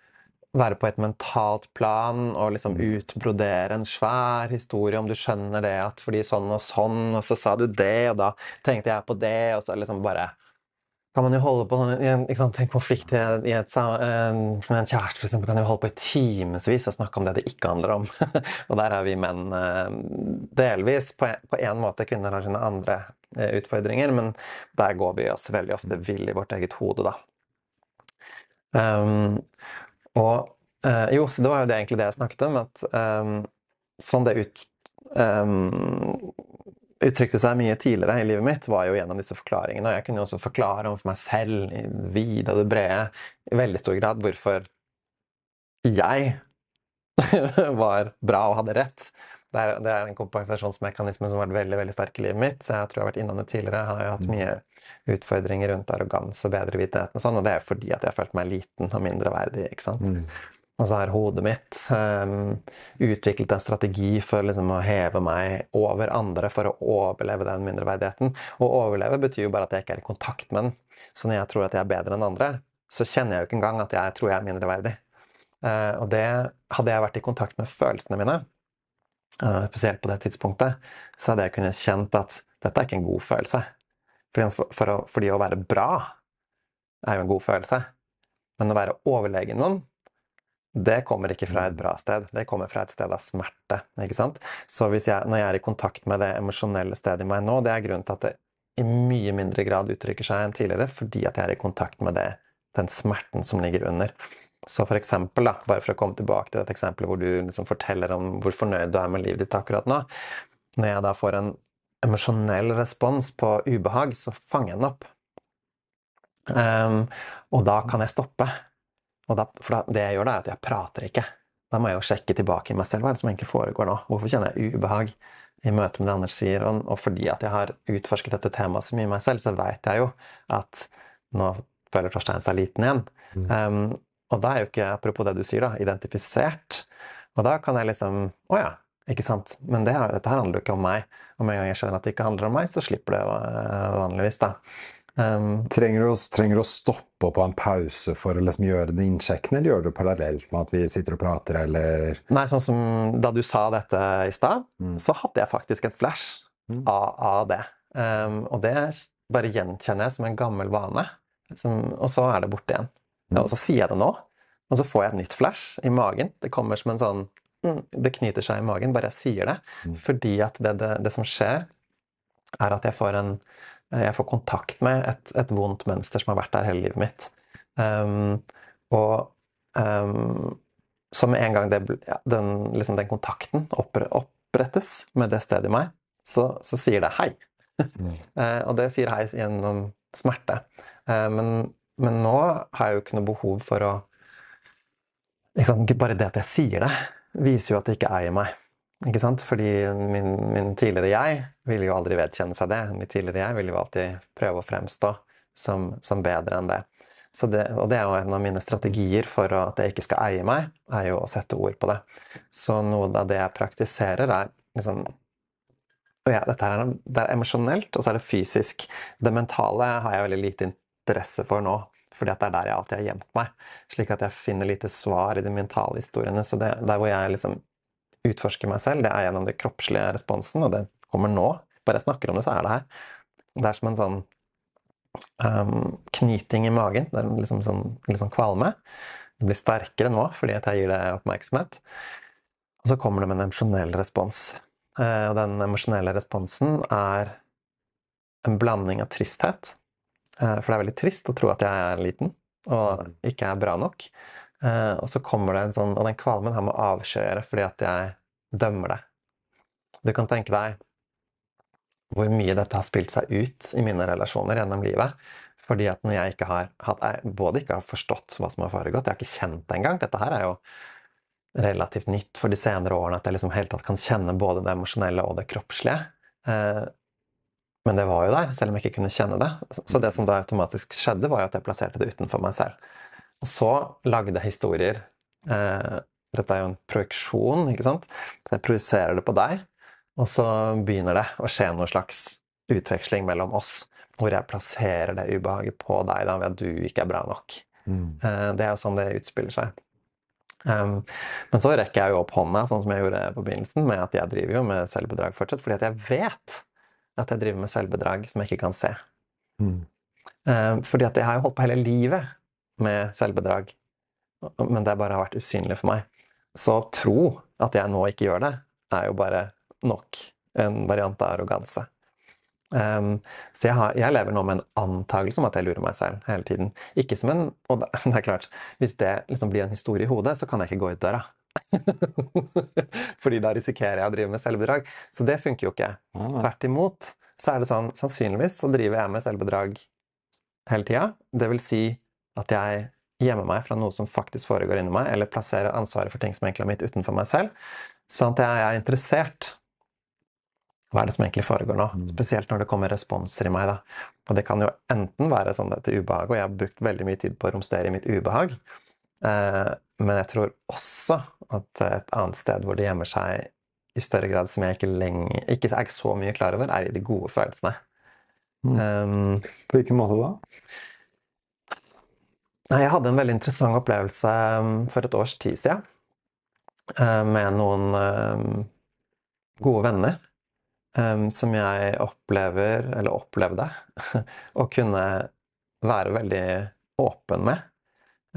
være på et mentalt plan og liksom mm. utbrodere en svær historie, om du skjønner det at fordi sånn og sånn, og så sa du det, og da tenkte jeg på det, og så liksom bare kan man jo holde på i en, sant, en konflikt i et, med en kjæreste for eksempel, kan jo holde på i timevis og snakke om det det ikke handler om. og der er vi menn eh, delvis. På en, måte kvinner har sine andre eh, utfordringer, men der går vi oss veldig ofte vill i vårt eget hode, da. Um, og eh, jo, så det var jo det, egentlig det jeg snakket om, at um, sånn det ut, um, uttrykte seg mye tidligere i livet mitt, var jo gjennom disse forklaringene. Og jeg kunne jo også forklare om for meg selv i vide og det brede i veldig stor grad hvorfor jeg var bra og hadde rett. Det er, det er, en kompensasjonsmekanisme som har vært veldig veldig sterk i livet mitt. så jeg tror jeg har vært innom det tidligere. Jeg har jo hatt mm. mye utfordringer rundt arroganse og bedrevitenhet, og sånn, og det er fordi at jeg har følt meg liten og mindreverdig. ikke sant? Mm. Og så har hodet mitt um, utviklet en strategi for liksom, å heve meg over andre for å overleve den mindreverdigheten. Å overleve betyr jo bare at jeg ikke er i kontakt med den. Så når jeg tror at jeg er bedre enn andre, så kjenner jeg jo ikke engang at jeg tror jeg er mindreverdig. Uh, og det hadde jeg vært i kontakt med følelsene mine, spesielt på det tidspunktet, så hadde jeg kunnet kjent at dette er ikke en god følelse. For, for å, fordi å være bra er jo en god følelse. Men å være overlegen noen, det kommer ikke fra et bra sted. Det kommer fra et sted av smerte. ikke sant? Så jeg, når jeg er i kontakt med det emosjonelle stedet i meg nå, det er grunnen til at det i mye mindre grad uttrykker seg enn tidligere, fordi at jeg er i kontakt med det, den smerten som ligger under. Så for eksempel, da, bare for å komme tilbake til et eksempel hvor du liksom forteller om hvor fornøyd du er med livet ditt akkurat nå Når jeg da får en emosjonell respons på ubehag, så fanger jeg den opp. Um, og da kan jeg stoppe. Da, for da, det jeg gjør, da, er at jeg prater ikke. Da må jeg jo sjekke tilbake i meg selv hva er det som egentlig foregår nå. Hvorfor kjenner jeg ubehag i møte med det andre sier? Og, og fordi at jeg har utforsket dette temaet så mye i meg selv, så veit jeg jo at nå føler Torstein seg liten igjen. Um, og da er jo ikke, apropos det du sier, da, identifisert. Og da kan jeg liksom Å ja, ikke sant. Men det, dette her handler jo ikke om meg. Og med en gang jeg skjønner at det ikke handler om meg, så slipper det eh, vanligvis, da. Um, trenger, du, trenger, du, å stoppe på en pause for å liksom gjøre det innsjekkende, eller gjør du det parallelt med at vi sitter og prater, eller Nei, sånn som da du sa dette i stad, mm. så hadde jeg faktisk et flash mm. av, av, det. Um, og det bare gjenkjenner jeg som en gammel vane. Som, og så er det borte igjen. Og så sier jeg det nå, og så får jeg et nytt flash i magen. Det kommer som en sånn mm, Det knyter seg i magen bare jeg sier det. Mm. Fordi at det, det, det, som skjer, er at jeg får, en, jeg får kontakt med et, et, vondt mønster som har vært der hele livet mitt. Um, og um, så med en gang det, ja, den, liksom den, kontakten opprettes med det stedet i meg, så, så sier det 'hei'. Mm. uh, og det sier 'hei' gjennom smerte. Uh, men, men, nå har jeg jo ikke noe behov for å liksom, Bare det at jeg sier det, viser jo at det ikke eier meg. Ikke sant? Fordi min, min, tidligere jeg ville jo aldri vedkjenne seg det. Mitt tidligere jeg ville jo alltid prøve å fremstå som, som bedre enn det. Det, og det er jo en av mine strategier for at jeg ikke skal eie meg, er jo å sette ord på det. Så noe av det jeg praktiserer, er liksom ja, dette er, det er emosjonelt, og så er det fysisk. Det mentale har jeg veldig lite interesse for nå. Fordi at det er der jeg alltid har gjemt meg. Slik at jeg finner lite svar i de mentale historiene. Så det, der hvor jeg liksom utforsker meg selv, det er gjennom den kroppslige responsen, og det kommer nå. Bare jeg snakker om det, så er det her. Det er som en sånn um, knyting i magen. Det er liksom sånn, litt sånn kvalme. Det blir sterkere nå fordi at jeg gir det oppmerksomhet. Og så kommer det med en emosjonell respons. Uh, og den emosjonelle responsen er en blanding av tristhet. Uh, for det er veldig trist å tro at jeg er liten og ikke er bra nok. Uh, og så kommer det en sånn Og den kvalmen her må avkjøre fordi at jeg dømmer det. Du kan tenke deg hvor mye dette har spilt seg ut i mine relasjoner gjennom livet. Fordi at når jeg ikke har hatt, både ikke har forstått hva som har foregått, jeg har ikke kjent det engang Dette her er jo relativt nytt for de senere årene, at jeg liksom helt tatt kan kjenne både det emosjonelle og det kroppslige. Men det var jo der, selv om jeg ikke kunne kjenne det. Så det som da automatisk skjedde, var jo at jeg plasserte det utenfor meg selv. Og så lagde jeg historier. Eh, dette er jo en projeksjon, ikke sant. Så jeg projiserer det på deg. Og så begynner det å skje noen slags utveksling mellom oss, hvor jeg plasserer det ubehaget på deg da, ved at du ikke er bra nok. Mm. Eh, det er jo sånn det utspiller seg. Um, men så rekker jeg jo opp hånda, sånn som jeg gjorde på begynnelsen, med at jeg driver jo med selvbedrag fortsatt, fordi at jeg vet at jeg driver med selvbedrag som jeg ikke kan se. Mm. Um, fordi at jeg har jo holdt på hele livet med selvbedrag, men det bare har vært usynlig for meg. Så tro at jeg nå ikke gjør det, er jo bare nok en variant av arroganse. Um, så jeg, har, jeg, lever nå med en antakelse om at jeg lurer meg selv hele tiden. Ikke som en, og det er klart, Hvis det liksom blir en historie i hodet, så kan jeg ikke gå ut døra. Fordi da risikerer jeg å drive med selvbedrag. Så det funker jo ikke. Tvert imot så er det sånn sannsynligvis så driver jeg med selvbedrag hele tida. Det vil si at jeg gjemmer meg fra noe som faktisk foregår inni meg, eller plasserer ansvaret for ting som egentlig er mitt, utenfor meg selv. Sånn at jeg er interessert hva er det som egentlig foregår nå? Mm. Spesielt når det kommer responser i meg. da. Og det kan jo enten være sånn dette ubehaget, og jeg har brukt veldig mye tid på å romstere i mitt ubehag. Eh, men jeg tror også at et annet sted hvor det gjemmer seg i større grad som jeg ikke, lenger, ikke er så mye klar over, er i de gode følelsene. Mm. Um, på hvilken måte da? Jeg hadde en veldig interessant opplevelse um, for et års tid siden uh, med noen gode venner som jeg opplever, eller opplevde, å kunne være veldig åpen med.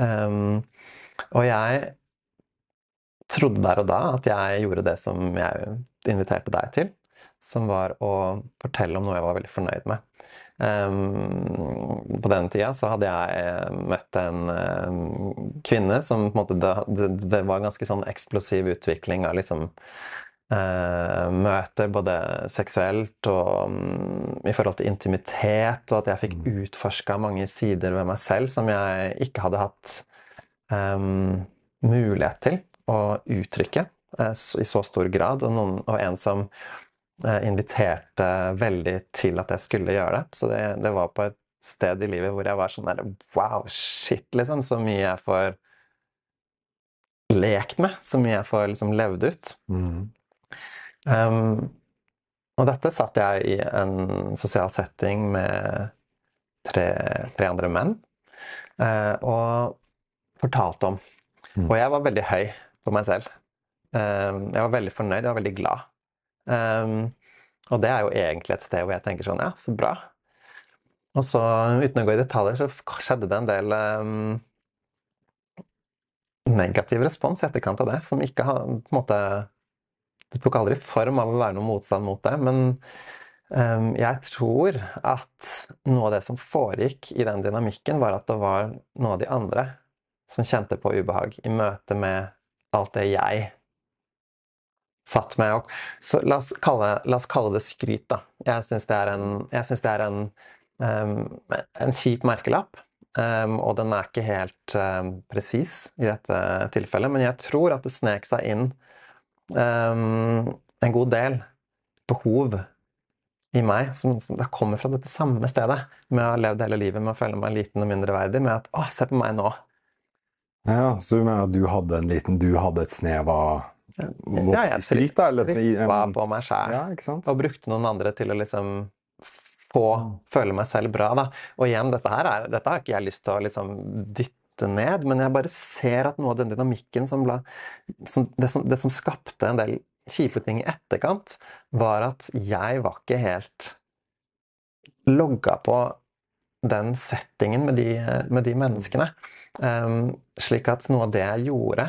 Og jeg trodde der og da at jeg gjorde det som jeg inviterte deg til. Som var å fortelle om noe jeg var veldig fornøyd med. Um, på den tida så hadde jeg møtt en um, kvinne som på en måte det, det, var ganske sånn eksplosiv utvikling av liksom uh, møter, både seksuelt og um, i forhold til intimitet, og at jeg fikk mm. utforska mange sider ved meg selv som jeg ikke hadde hatt um, mulighet til å uttrykke eh, i så stor grad. Og, noen, og en som eh, inviterte veldig til at jeg skulle gjøre det. Så det, det, var på et sted i livet hvor jeg var sånn der Wow, shit, liksom. Så mye jeg får lekt med. Så mye jeg får liksom levd ut. Mm. Um, og dette satt jeg i en sosial setting med tre, tre andre menn uh, og fortalte om. Mm. Og jeg var veldig høy på meg selv. Um, jeg var veldig fornøyd, jeg var veldig glad. Um, og det er jo egentlig et sted hvor jeg tenker sånn Ja, så bra. Og så, uten å gå i detaljer, så skjedde det en del negativ respons i etterkant av det, som ikke har på en måte Det tok aldri form av å være noen motstand mot det, men um, jeg tror at noe av det som foregikk i den dynamikken, var at det var noen av de andre som kjente på ubehag i møte med alt det jeg satt med. opp. så la oss, kalle, la oss kalle det skryt, da. Jeg syns det er en, det er en, um, en kjip merkelapp. Um, og den er ikke helt um, presis i dette tilfellet, men jeg tror at det snek seg inn en god del behov i meg som, som kommer fra dette samme stedet. Med å ha levd hele livet med å føle meg liten og mindreverdig. Med at 'Å, se på meg nå'. Ja, Så du mener at du hadde en liten Du hadde et snev av ja, jeg trykka på meg sjæl. Ja, og brukte noen andre til å liksom få mm. føle meg selv bra. Da. Og igjen, dette her er, dette har ikke jeg lyst til å liksom dytte ned, men jeg bare ser at noe av den dynamikken som, ble, som, det, som det som skapte en del kjipe ting i etterkant, var at jeg var ikke helt logga på den settingen med de, med de menneskene. Um, slik at noe av det jeg gjorde,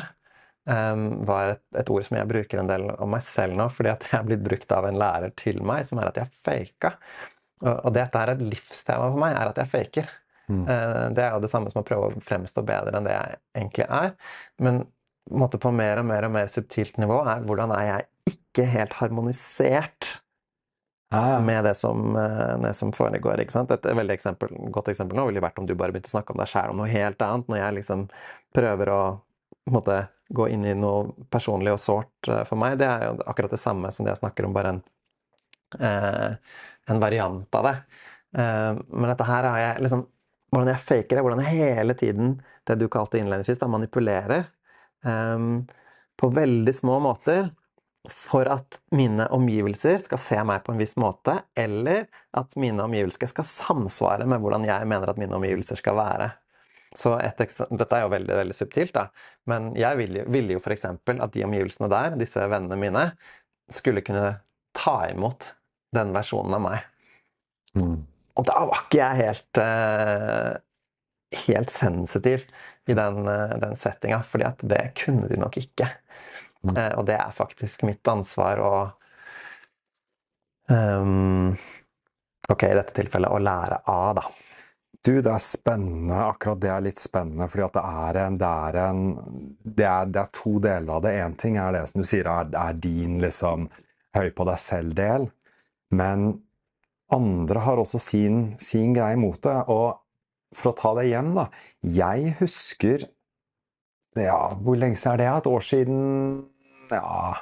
um, var et, et, ord som jeg bruker en del om meg selv nå, fordi at jeg er blitt brukt av en lærer til meg, som er at jeg faka. Og, og dette er et livstema for meg, er at jeg faker. Mm. Uh, det er jo det samme som å prøve å fremstå bedre enn det jeg egentlig er. Men måte, på mer og mer og mer subtilt nivå er hvordan er jeg ikke helt harmonisert ah. med det som, uh, det som foregår. ikke sant? Et veldig eksempel, godt eksempel nå ville vært om du bare begynte å snakke om deg sjæl om noe helt annet, når jeg liksom prøver å måte, gå inn i noe personlig og sårt uh, for meg. Det er jo akkurat det samme som det jeg snakker om, bare en, eh, en variant av det. men dette her har jeg liksom Hvordan jeg faker det, hvordan jeg hele tiden, det du kalte innledningsvis, da, manipulerer um, på veldig små måter for at mine omgivelser skal se meg på en viss måte, eller at mine omgivelser skal samsvare med hvordan jeg mener at mine omgivelser skal være. Så et, Dette er jo veldig veldig subtilt, da. men jeg ville, vil jo f.eks. at de omgivelsene der, disse vennene mine, skulle kunne ta imot den versjonen av meg. Mm. Og da var ikke jeg helt, uh, helt sensitiv i den, uh, den settinga, fordi at det kunne de nok ikke. Mm. Uh, og det er faktisk mitt ansvar å um, Ok, i dette tilfellet å lære av, da. Du, det er spennende. Akkurat det er litt spennende. fordi at det er en, det er, en det, er, det er, to deler av det. Én ting er det som du sier er, er din liksom høy på deg selv-del. Men andre har også sin, sin greie mot det. Og for å ta det hjem, da. Jeg husker Ja, hvor lenge siden er det? Et år siden? Ja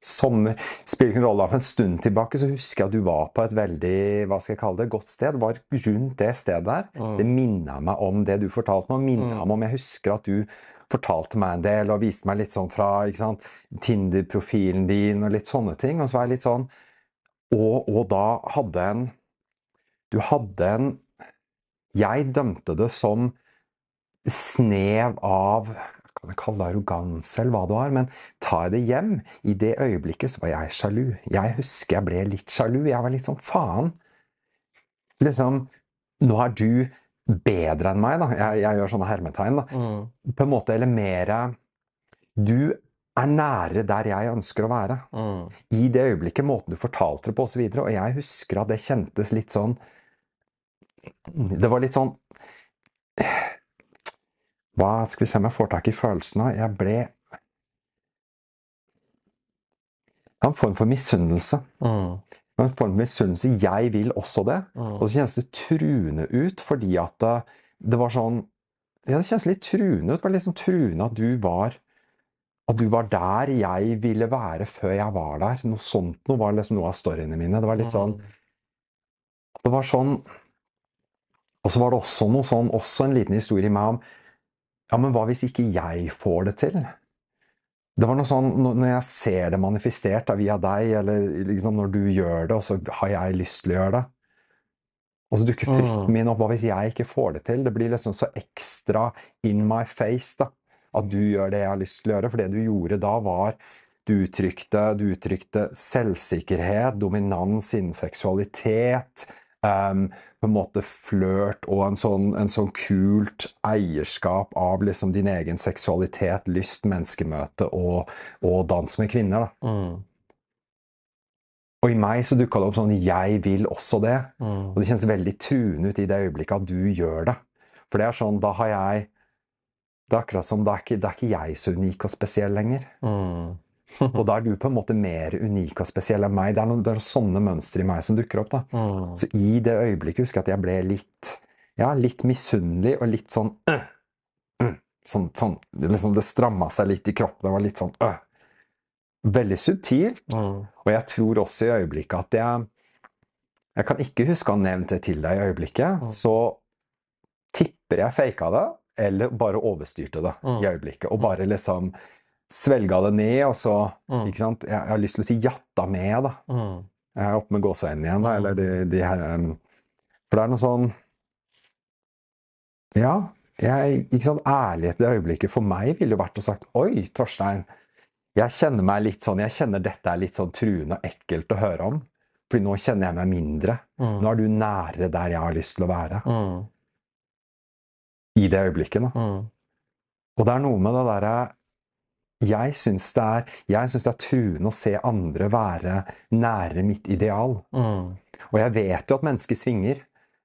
sommer Spiller ikke rolle. For en stund tilbake så husker jeg at du var på et veldig hva skal jeg kalle det, godt sted. Var rundt det stedet der. Mm. Det minna meg om det du fortalte meg. Minna mm. meg om Jeg husker at du fortalte meg en del og viste meg litt sånn fra Tinder-profilen din og litt sånne ting. Og så var jeg litt sånn Og, og da hadde en Du hadde en Jeg dømte det som snev av kan jeg kalle det arroganse eller hva det var, men tar jeg det hjem I det øyeblikket så var jeg sjalu. Jeg husker jeg ble litt sjalu. Jeg var litt sånn faen. Liksom Nå er du bedre enn meg, da. Jeg, jeg gjør sånne hermetegn, da. Mm. På en måte, eller mer Du er nære der jeg ønsker å være. Mm. I det øyeblikket, måten du fortalte det på osv. Og, så og jeg husker at det kjentes litt sånn Det var litt sånn hva skal vi se om jeg får tak i følelsene? Jeg ble En form for misunnelse. Mm. En form for misunnelse. Jeg vil også det. Mm. Og så kjennes det truende ut fordi at det, det var sånn ja, Det kjennes litt truende ut. Det var liksom truende at du var at du var der jeg ville være før jeg var der. Noe sånt noe var liksom noe av storyene mine. Det var litt sånn Det var sånn Og så var det også noe sånn, også en liten historie i meg om ja, men hva hvis ikke jeg får det til? Det var noe sånn, Når jeg ser det manifestert via deg, eller liksom når du gjør det, og så har jeg lyst til å gjøre det Og så dukker frykten mm. min opp. Hva hvis jeg ikke får det til? Det blir liksom så ekstra in my face da, at du gjør det jeg har lyst til å gjøre. For det du gjorde da, var du uttrykte, du uttrykte selvsikkerhet, dominans innen seksualitet, Um, på en måte flørt og en sånn, en sånn, kult eierskap av liksom din egen seksualitet, lyst, menneskemøte og, og dans med kvinner. Mm. Og i meg så dukka det opp sånn 'jeg vil også det'. Mm. Og det kjennes veldig truende ut i det øyeblikket at du gjør det. For det er sånn, da har jeg Det er akkurat som, det er ikke, det er ikke jeg så unik og spesiell lenger. Mm. og da er du på en måte mer unik og spesiell enn meg. Det er noen, det er sånne mønstre i meg som dukker opp. da. Mm. Så i det øyeblikket husker jeg at jeg ble litt ja, litt misunnelig og litt sånn øh, øh, Sånn, sånn liksom Det stramma seg litt i kroppen. Det var litt sånn øh. Veldig subtilt. Mm. Og jeg tror også i øyeblikket at jeg Jeg kan ikke huske å ha nevnt det til deg i øyeblikket. Mm. Så tipper jeg faka det, eller bare overstyrte det mm. i øyeblikket. Og bare liksom svelga det ned, og så mm. Ikke sant? Jeg, jeg, har lyst til å si jatta med, da. Mm. Jeg er oppe med gåseøynene igjen, da. Eller de, de her um, For det er noe sånn Ja, jeg, ikke sant? ærlighet i det øyeblikket for meg ville jo vært å sagt Oi, Torstein. Jeg kjenner meg litt sånn, jeg kjenner dette er litt sånn truende og ekkelt å høre om. Fordi nå kjenner jeg meg mindre. Mm. Nå er du nærere der jeg har lyst til å være. Mm. I det øyeblikket. Da. Mm. Og det er noe med det derre jeg syns det, det er truende å se andre være nære mitt ideal. Mm. Og jeg vet jo at mennesker svinger,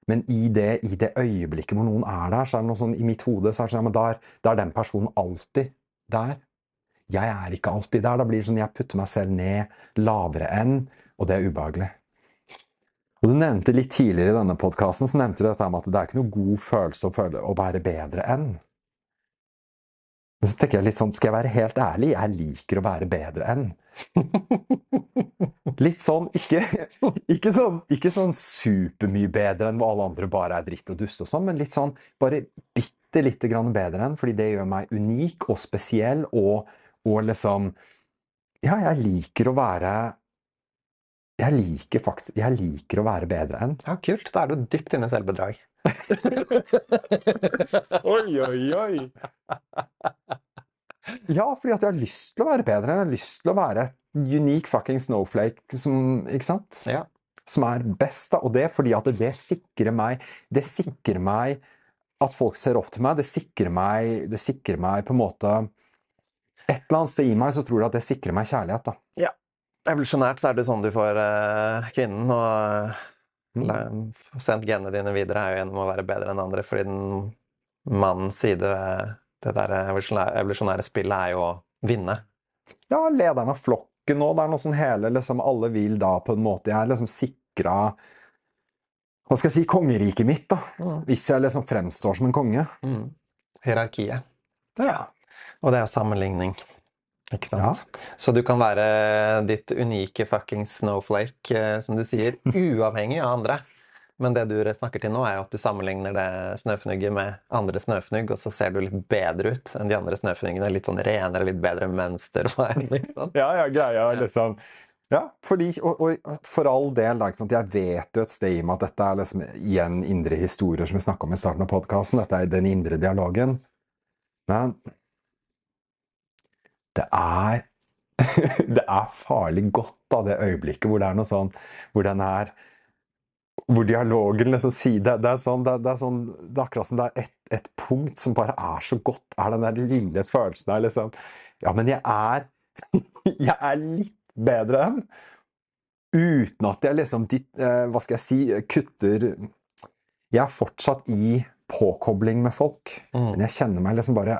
men i det, i det, øyeblikket hvor noen er der, så er det noe sånn i mitt hode så er det sånn, ja, da, der er den personen alltid der. Jeg er ikke alltid der. Da blir det sånn jeg putter meg selv ned lavere enn, og det er ubehagelig. Og Du nevnte litt tidligere i denne podkasten så nevnte du at det er ikke noe god følelse å, føle, å være bedre enn. Men så tenker jeg litt sånn, skal jeg være helt ærlig, jeg liker å være bedre enn. Litt sånn ikke, ikke sånn ikke sånn supermye bedre enn hvor alle andre bare er dritt og dust og sånn, men litt sånn bare bitte lite grann bedre enn, fordi det gjør meg unik og spesiell og, og liksom Ja, jeg liker å være jeg liker, faktisk, jeg liker å være bedre enn. Ja, Kult. Da er du dypt inne i selvbedrag. oi, oi, oi! Ja, fordi at jeg har lyst til å være bedre. Jeg har lyst til å være unique fucking snowflake som, ikke sant? Ja. som er best. Da. Og det er fordi at det sikrer meg Det sikrer meg at folk ser opp til meg. Det sikrer meg, det sikrer meg på en måte Et eller annet sted i meg så tror jeg at det sikrer meg kjærlighet. da. Ja. Evolusjonært så er det sånn du får uh, kvinnen. og Mm. Sendt genene dine videre er jo gjennom å være bedre enn andre, fordi den mannens side det der evolusjonære, spillet er jo å vinne. Ja, lederen av flokken nå. Det er noe sånn hele liksom, Alle vil da på en måte Jeg er liksom sikra Hva skal jeg si Kongeriket mitt, da. Mm. Hvis jeg liksom fremstår som en konge. Mm. Hierarkiet. Ja. Og det er sammenligning. Ikke sant? Ja. Så du kan være ditt unike fucking snowflake, eh, som du sier, uavhengig av andre. Men det du snakker til nå, er jo at du sammenligner det snøfnugget med andre snøfnugg, og så ser du litt bedre ut enn de andre snøfnuggene. Litt sånn renere, litt bedre mønster. Liksom. ja, ja, greia liksom ja, fordi, og, og, for all del, jeg vet jo et sted i meg at dette er liksom igjen indre historier som vi snakka om i starten av podkasten. Dette er den indre dialogen. Men det er det er farlig godt av det øyeblikket hvor det er noe sånn Hvor den er Hvor dialogen liksom sier det, det, er sånn, det, det, er sånn, det er akkurat som det er et, et, punkt som bare er så godt. Er den der lille følelsen der liksom Ja, men jeg er Jeg er litt bedre enn Uten at jeg liksom eh, Hva skal jeg si Kutter Jeg er fortsatt i påkobling med folk, mm. men jeg kjenner meg liksom bare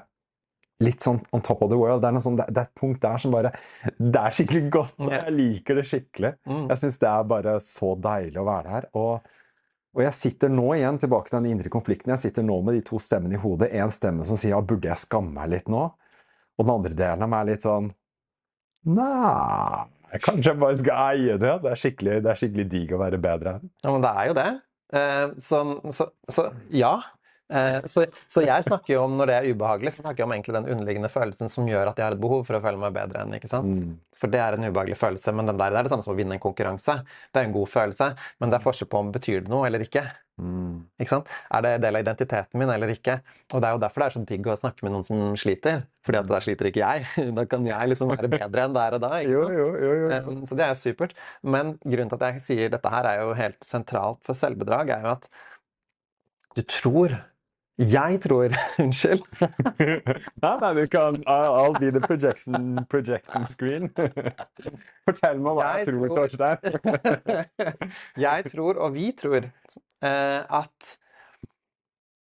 litt sånn on top of the world. Det er, sånn, det, er et punkt der som bare Det er skikkelig godt. Jeg liker det skikkelig. Mm. Jeg syns det er bare så deilig å være her. Og, og, jeg sitter nå igjen tilbake til den indre konflikten. Jeg sitter nå med de to stemmene i hodet. En stemme som sier ja, burde jeg skamme meg litt nå? Og den andre delen av meg er litt sånn Nei, kanskje jeg bare skal eie det. Det er skikkelig, det er skikkelig digg å være bedre. Ja, men det er jo det. Eh, så, så, så ja. Eh, så, så, jeg snakker jo om når det er ubehagelig, så snakker jeg om egentlig den underliggende følelsen som gjør at jeg har et behov for å føle meg bedre enn. ikke sant? Mm. For det er en ubehagelig følelse, men den der, det er det samme som å vinne en konkurranse. Det er en god følelse, men det er forskjell på om det betyr det noe eller ikke. Mm. Ikke sant? Er det del av identiteten min eller ikke? Og det er jo derfor det er så digg å snakke med noen som sliter. Fordi at der sliter ikke jeg. Da kan jeg liksom være bedre enn der og da. ikke sant? Jo, jo, jo, um, så det er supert. Men grunnen til at jeg sier dette her er jo helt sentralt for selvbedrag, er jo at du tror jeg tror Unnskyld. nei, nei, du kan I'll be the projection, projection screen. Fortell meg hva jeg, tror, Torstein. jeg tror, og vi tror, eh, at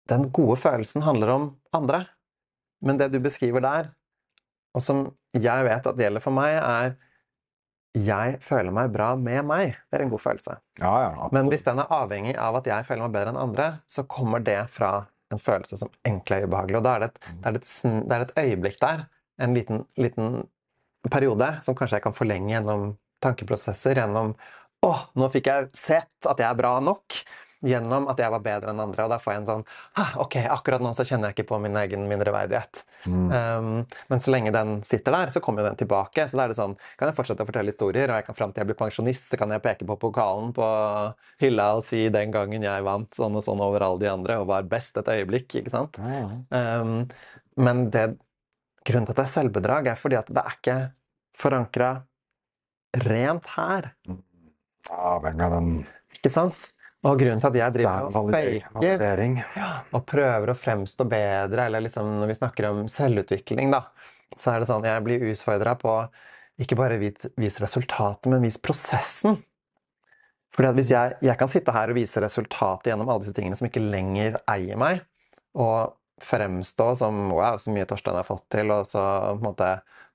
den gode følelsen handler om andre. Men det du beskriver der, og som jeg vet at gjelder for meg, er jeg føler meg bra med meg. Det er en god følelse. Ja, ja, Men hvis den er avhengig av at jeg føler meg bedre enn andre, så kommer det fra en følelse som egentlig er ubehagelig. Og da er det et, det er et, det er et øyeblikk der, en liten, liten, periode, som kanskje jeg kan forlenge gjennom tankeprosesser, gjennom Å, nå fikk jeg sett at jeg er bra nok gjennom at jeg var bedre enn andre. Og da får jeg en sånn Ok, akkurat nå så kjenner jeg ikke på min egen mindreverdighet. Mm. Um, men så lenge den sitter der, så kommer jo den tilbake. Så da er det sånn Kan jeg fortsette å fortelle historier, og jeg kan fram til jeg blir pensjonist, så kan jeg peke på pokalen på hylla og si den gangen jeg vant sånn og sånn over alle de andre og var best et øyeblikk, ikke sant? Mm. Um, men det grunnen til at det er selvbedrag, er fordi at det er ikke forankra rent her. Ja, hvem er den Ikke sant? Og grunnen til at jeg driver og faker og prøver å fremstå bedre, eller liksom når vi snakker om selvutvikling, da, så er det sånn jeg blir utfordra på ikke bare vis resultatet, men vis prosessen. Fordi at hvis jeg, jeg, kan sitte her og vise resultatet gjennom alle disse tingene som ikke lenger eier meg, og fremstå som wow, så mye Torstein har fått til, og så på en måte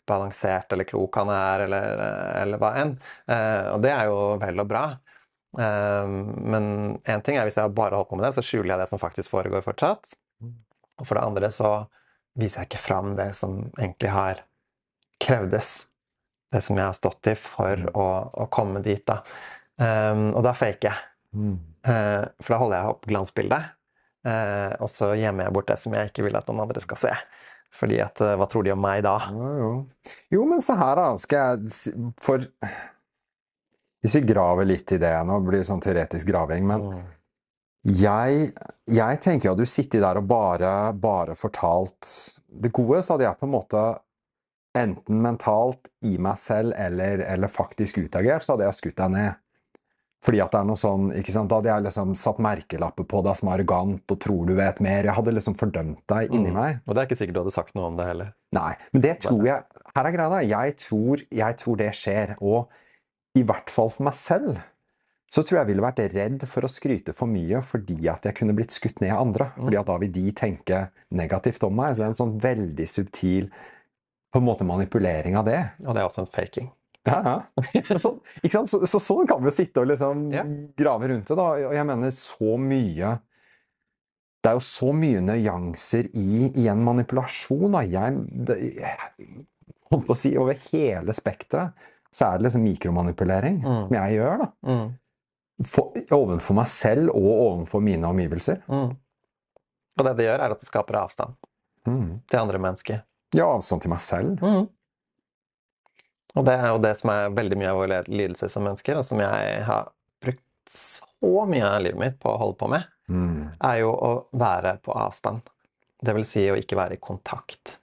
balansert eller klok han er, eller, eller hva enn. Eh, og det er jo vel og bra. Ehm, men én ting er hvis jeg bare holder på med det, så skjuler jeg det som faktisk foregår fortsatt. Og for det andre så viser jeg ikke fram det som egentlig har krevdes. Det som jeg har stått i for å, å komme dit. da. Um, og da faker jeg. Mm. Uh, for da holder jeg opp glansbildet, uh, og så gjemmer jeg bort det som jeg ikke vil at noen andre skal se. Fordi at, uh, Hva tror de om meg da? Jo, jo. jo men se her, da. Skal jeg For hvis vi graver litt i det Nå blir det sånn teoretisk graving. Men mm. jeg, jeg, tenker jo at du sitter der og bare, bare fortalt det gode, så hadde jeg på en måte enten mentalt i meg selv eller, eller faktisk utagert, så hadde jeg skutt deg ned. Fordi at det er noe sånn, ikke sant, Da hadde jeg liksom satt merkelapper på deg som arrogant og tror du vet mer. Jeg hadde liksom fordømt deg inni mm. meg. Og det er ikke sikkert du hadde sagt noe om det heller. Nei, men det tror jeg Her er greia, da. Jeg tror, jeg tror det skjer. Og i hvert fall for meg selv, så tror jeg jeg ville vært redd for å skryte for mye fordi at jeg kunne blitt skutt ned av andre. Mm. Fordi at da vil de tenke negativt om meg. Så det er en sånn veldig subtil på en måte manipulering av det. Og det er også en faking. Ja, ja. Så, så, så, sånn kan vi jo sitte og liksom ja. grave rundt det. da, Og jeg mener så mye Det er jo så mye nyanser i, i en manipulasjon. da, jeg, det, holdt på å si, Over hele spekteret så er det liksom mikromanipulering mm. som jeg gjør. da. Mm. For, ovenfor meg selv og ovenfor mine omgivelser. Mm. Og det det gjør, er at det skaper avstand mm. til andre mennesker. Ja, avstand til meg selv. Mm. Og det er jo det som er veldig mye av vår lidelse som mennesker, og som jeg har brukt så mye av livet mitt på å holde på med, mm. er jo å være på avstand. Det vil si å ikke være i kontakt.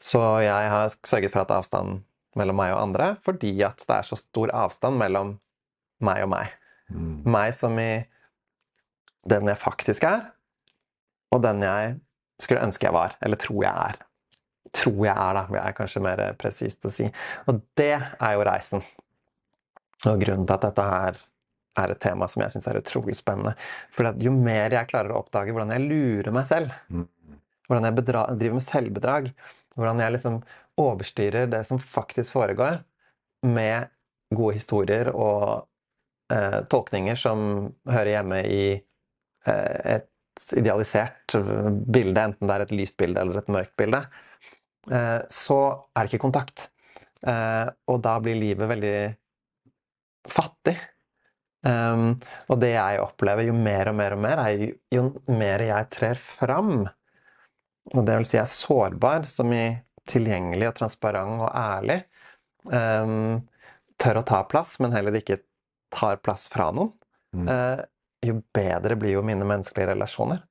Så jeg har sørget for at avstanden mellom meg og andre fordi at det er så stor avstand mellom meg og meg. Mm. Meg som i den jeg faktisk er, og den jeg skulle ønske jeg var, eller tror jeg er. Tror jeg er, da, det er kanskje mer presist å si. Og det er jo reisen. Og grunnen til at dette her er et tema som jeg syns er utrolig spennende. For jo mer jeg klarer å oppdage hvordan jeg lurer meg selv, mm. hvordan jeg driver med selvbedrag, hvordan jeg liksom overstyrer det som faktisk foregår, med gode historier og eh, tolkninger som hører hjemme i eh, et idealisert bilde, enten det er et lyst bilde eller et mørkt bilde, eh, så er det ikke kontakt. Eh, og da blir livet veldig fattig. Um, og det jeg opplever jo mer og mer og mer, er jo, jo mer jeg trer fram, og det vil si jeg er sårbar, som i tilgjengelig og transparent og ærlig, um, tør å ta plass, men heller ikke tar plass fra noen, mm. uh, jo bedre blir jo mine menneskelige relasjoner.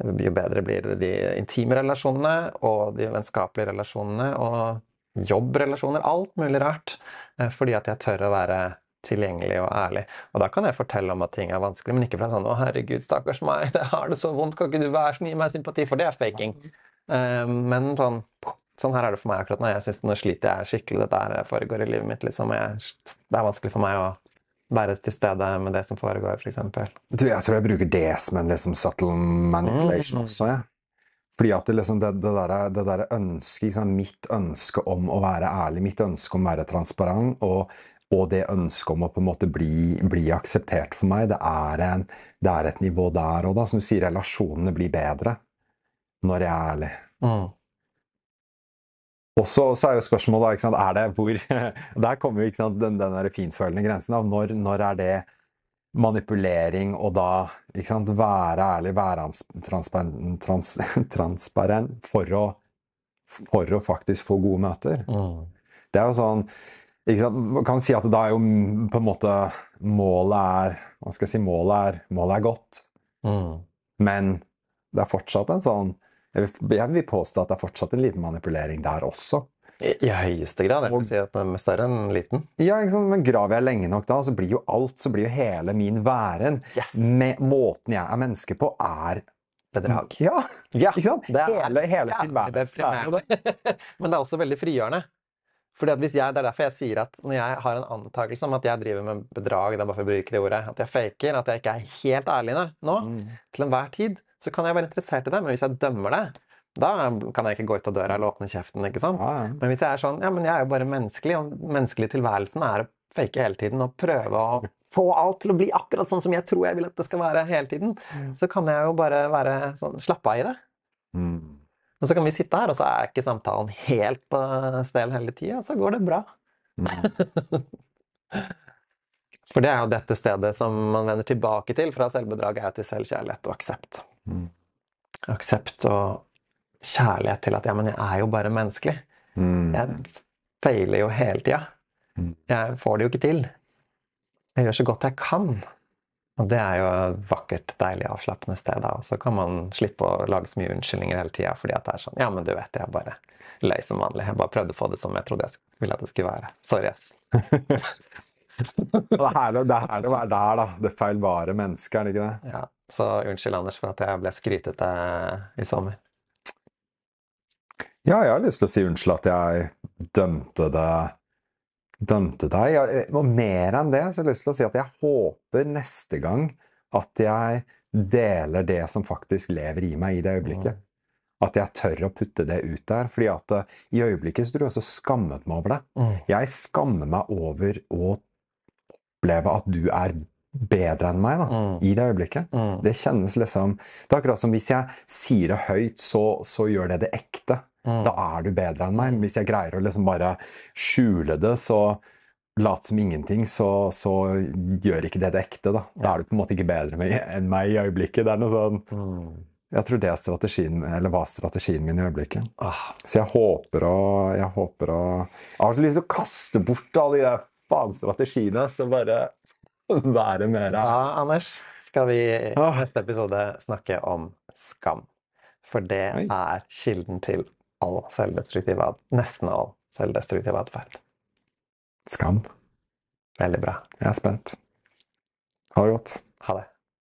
Jo bedre blir de intime relasjonene og de vennskapelige relasjonene og jobbrelasjoner. Alt mulig rart. Uh, fordi at jeg tør å være tilgjengelig og ærlig. Og da kan jeg fortelle om at ting er vanskelig, men ikke fra sånn 'Å, herregud, stakkars meg, det har det så vondt, kan ikke du være så gi meg sympati?' For det er faking. Uh, men sånn Sånn her er det for meg akkurat nå. Jeg synes Nå sliter jeg skikkelig. Dette her foregår i livet mitt. Liksom. Jeg, det er vanskelig for meg å være til stede med det som foregår, f.eks. Du, jeg tror jeg bruker det som en liksom subtle manipulation mm. også. Ja. Fordi at det, liksom, det, det, der, det der ønsket, liksom, mitt ønske om å være ærlig, mitt ønske om å være transparent, og og det ønsket om å på en måte bli, bli akseptert for meg, det er, en, det er, et nivå der òg, da. Som du sier, relasjonene blir bedre når jeg er ærlig. Mm. Og så, er jo spørsmålet ikke sant, er det hvor Der kommer jo ikke sant, den, den der fintfølende grensen av når, når, er det manipulering og da ikke sant, være ærlig, være transparent, trans, transparent for, å, for å faktisk få gode møter. Mm. Det er jo sånn man kan si at da er jo på en måte målet er Hva skal jeg si Målet er, målet er godt. Mm. Men det er fortsatt en sånn Jeg vil påstå at det er fortsatt en liten manipulering der også. I, i høyeste grad. Jeg vil si at det er større enn liten. Ja, Men graver jeg lenge nok da, så blir jo alt, så blir jo hele min væren yes. med Måten jeg er menneske på, er Bedrag. Ja, ja ikke sant? Det er, hele hele ja, tilværelsen. Men det er også veldig frigjørende. Fordi at hvis jeg, Det er derfor jeg sier at når jeg har en antakelse om at jeg driver med bedrag, det er bare for å bruke det ordet, at jeg faker, at jeg ikke er helt ærlig nå, mm. til enhver tid, så kan jeg være interessert i det. Men hvis jeg dømmer det, da kan jeg ikke gå ut av døra eller åpne kjeften. ikke sant? Ja, ja. Men hvis jeg er sånn Ja, men jeg er jo bare menneskelig, og menneskelig tilværelsen er å fake hele tiden og prøve å få alt til å bli akkurat sånn som jeg tror jeg vil at det skal være hele tiden, mm. så kan jeg jo bare være sånn Slappe av i det. Mm. Og så kan vi sitte her, og så er ikke samtalen helt på stell hele tida, så går det bra. Mm. For det er jo dette stedet som man vender tilbake til fra selvbedrag, er til selvkjærlighet og aksept. Mm. Aksept og kjærlighet til at ja, men jeg er jo bare menneskelig. Mm. Jeg feiler jo hele tida. Mm. Jeg får det jo ikke til. Jeg gjør så godt jeg kan. Og det er jo et vakkert, deilig, avslappende sted. og Så kan man slippe å lage så mye unnskyldninger hele tida fordi at det er sånn Ja, men du vet, jeg bare løy som vanlig. Jeg bare prøvde å få det som jeg trodde jeg ville at det skulle være. Sorry, ass. det er herlig å være der, da. Det feilbare mennesket, er det ikke det? Ja. Så unnskyld, Anders, for at jeg ble skrytete i sommer. Ja, jeg har lyst til å si unnskyld at jeg dømte det dømte deg. Og mer enn det så har jeg lyst til å si at jeg håper neste gang at jeg deler det som faktisk lever i meg i det øyeblikket. Mm. At jeg tør å putte det ut der. fordi at uh, i øyeblikket så tror jeg også skammet meg over det. Mm. Jeg skammer meg over å oppleve at du er bedre enn meg da, mm. i det øyeblikket. Mm. Det kjennes liksom Det er akkurat som hvis jeg sier det høyt, så, så gjør det det ekte. Mm. Da er du bedre enn meg. Hvis jeg greier å liksom bare skjule det, så late som ingenting, så, så, gjør ikke det det ekte. Da Da er du på en måte ikke bedre med, enn meg i øyeblikket. Det er noe sånn mm. Jeg tror det er strategien, eller var strategien min i øyeblikket. Ah. Så jeg håper å Jeg håper å Jeg har så lyst til å kaste bort alle de der faen strategiene, så bare være med deg. Ja, Anders, skal vi i neste episode snakke om skam. For det er kilden til all selvdestruktiv atferd. nesten all selvdestruktiv atferd. Skam. Veldig bra. Jeg er spent. Ha det godt. Ha det.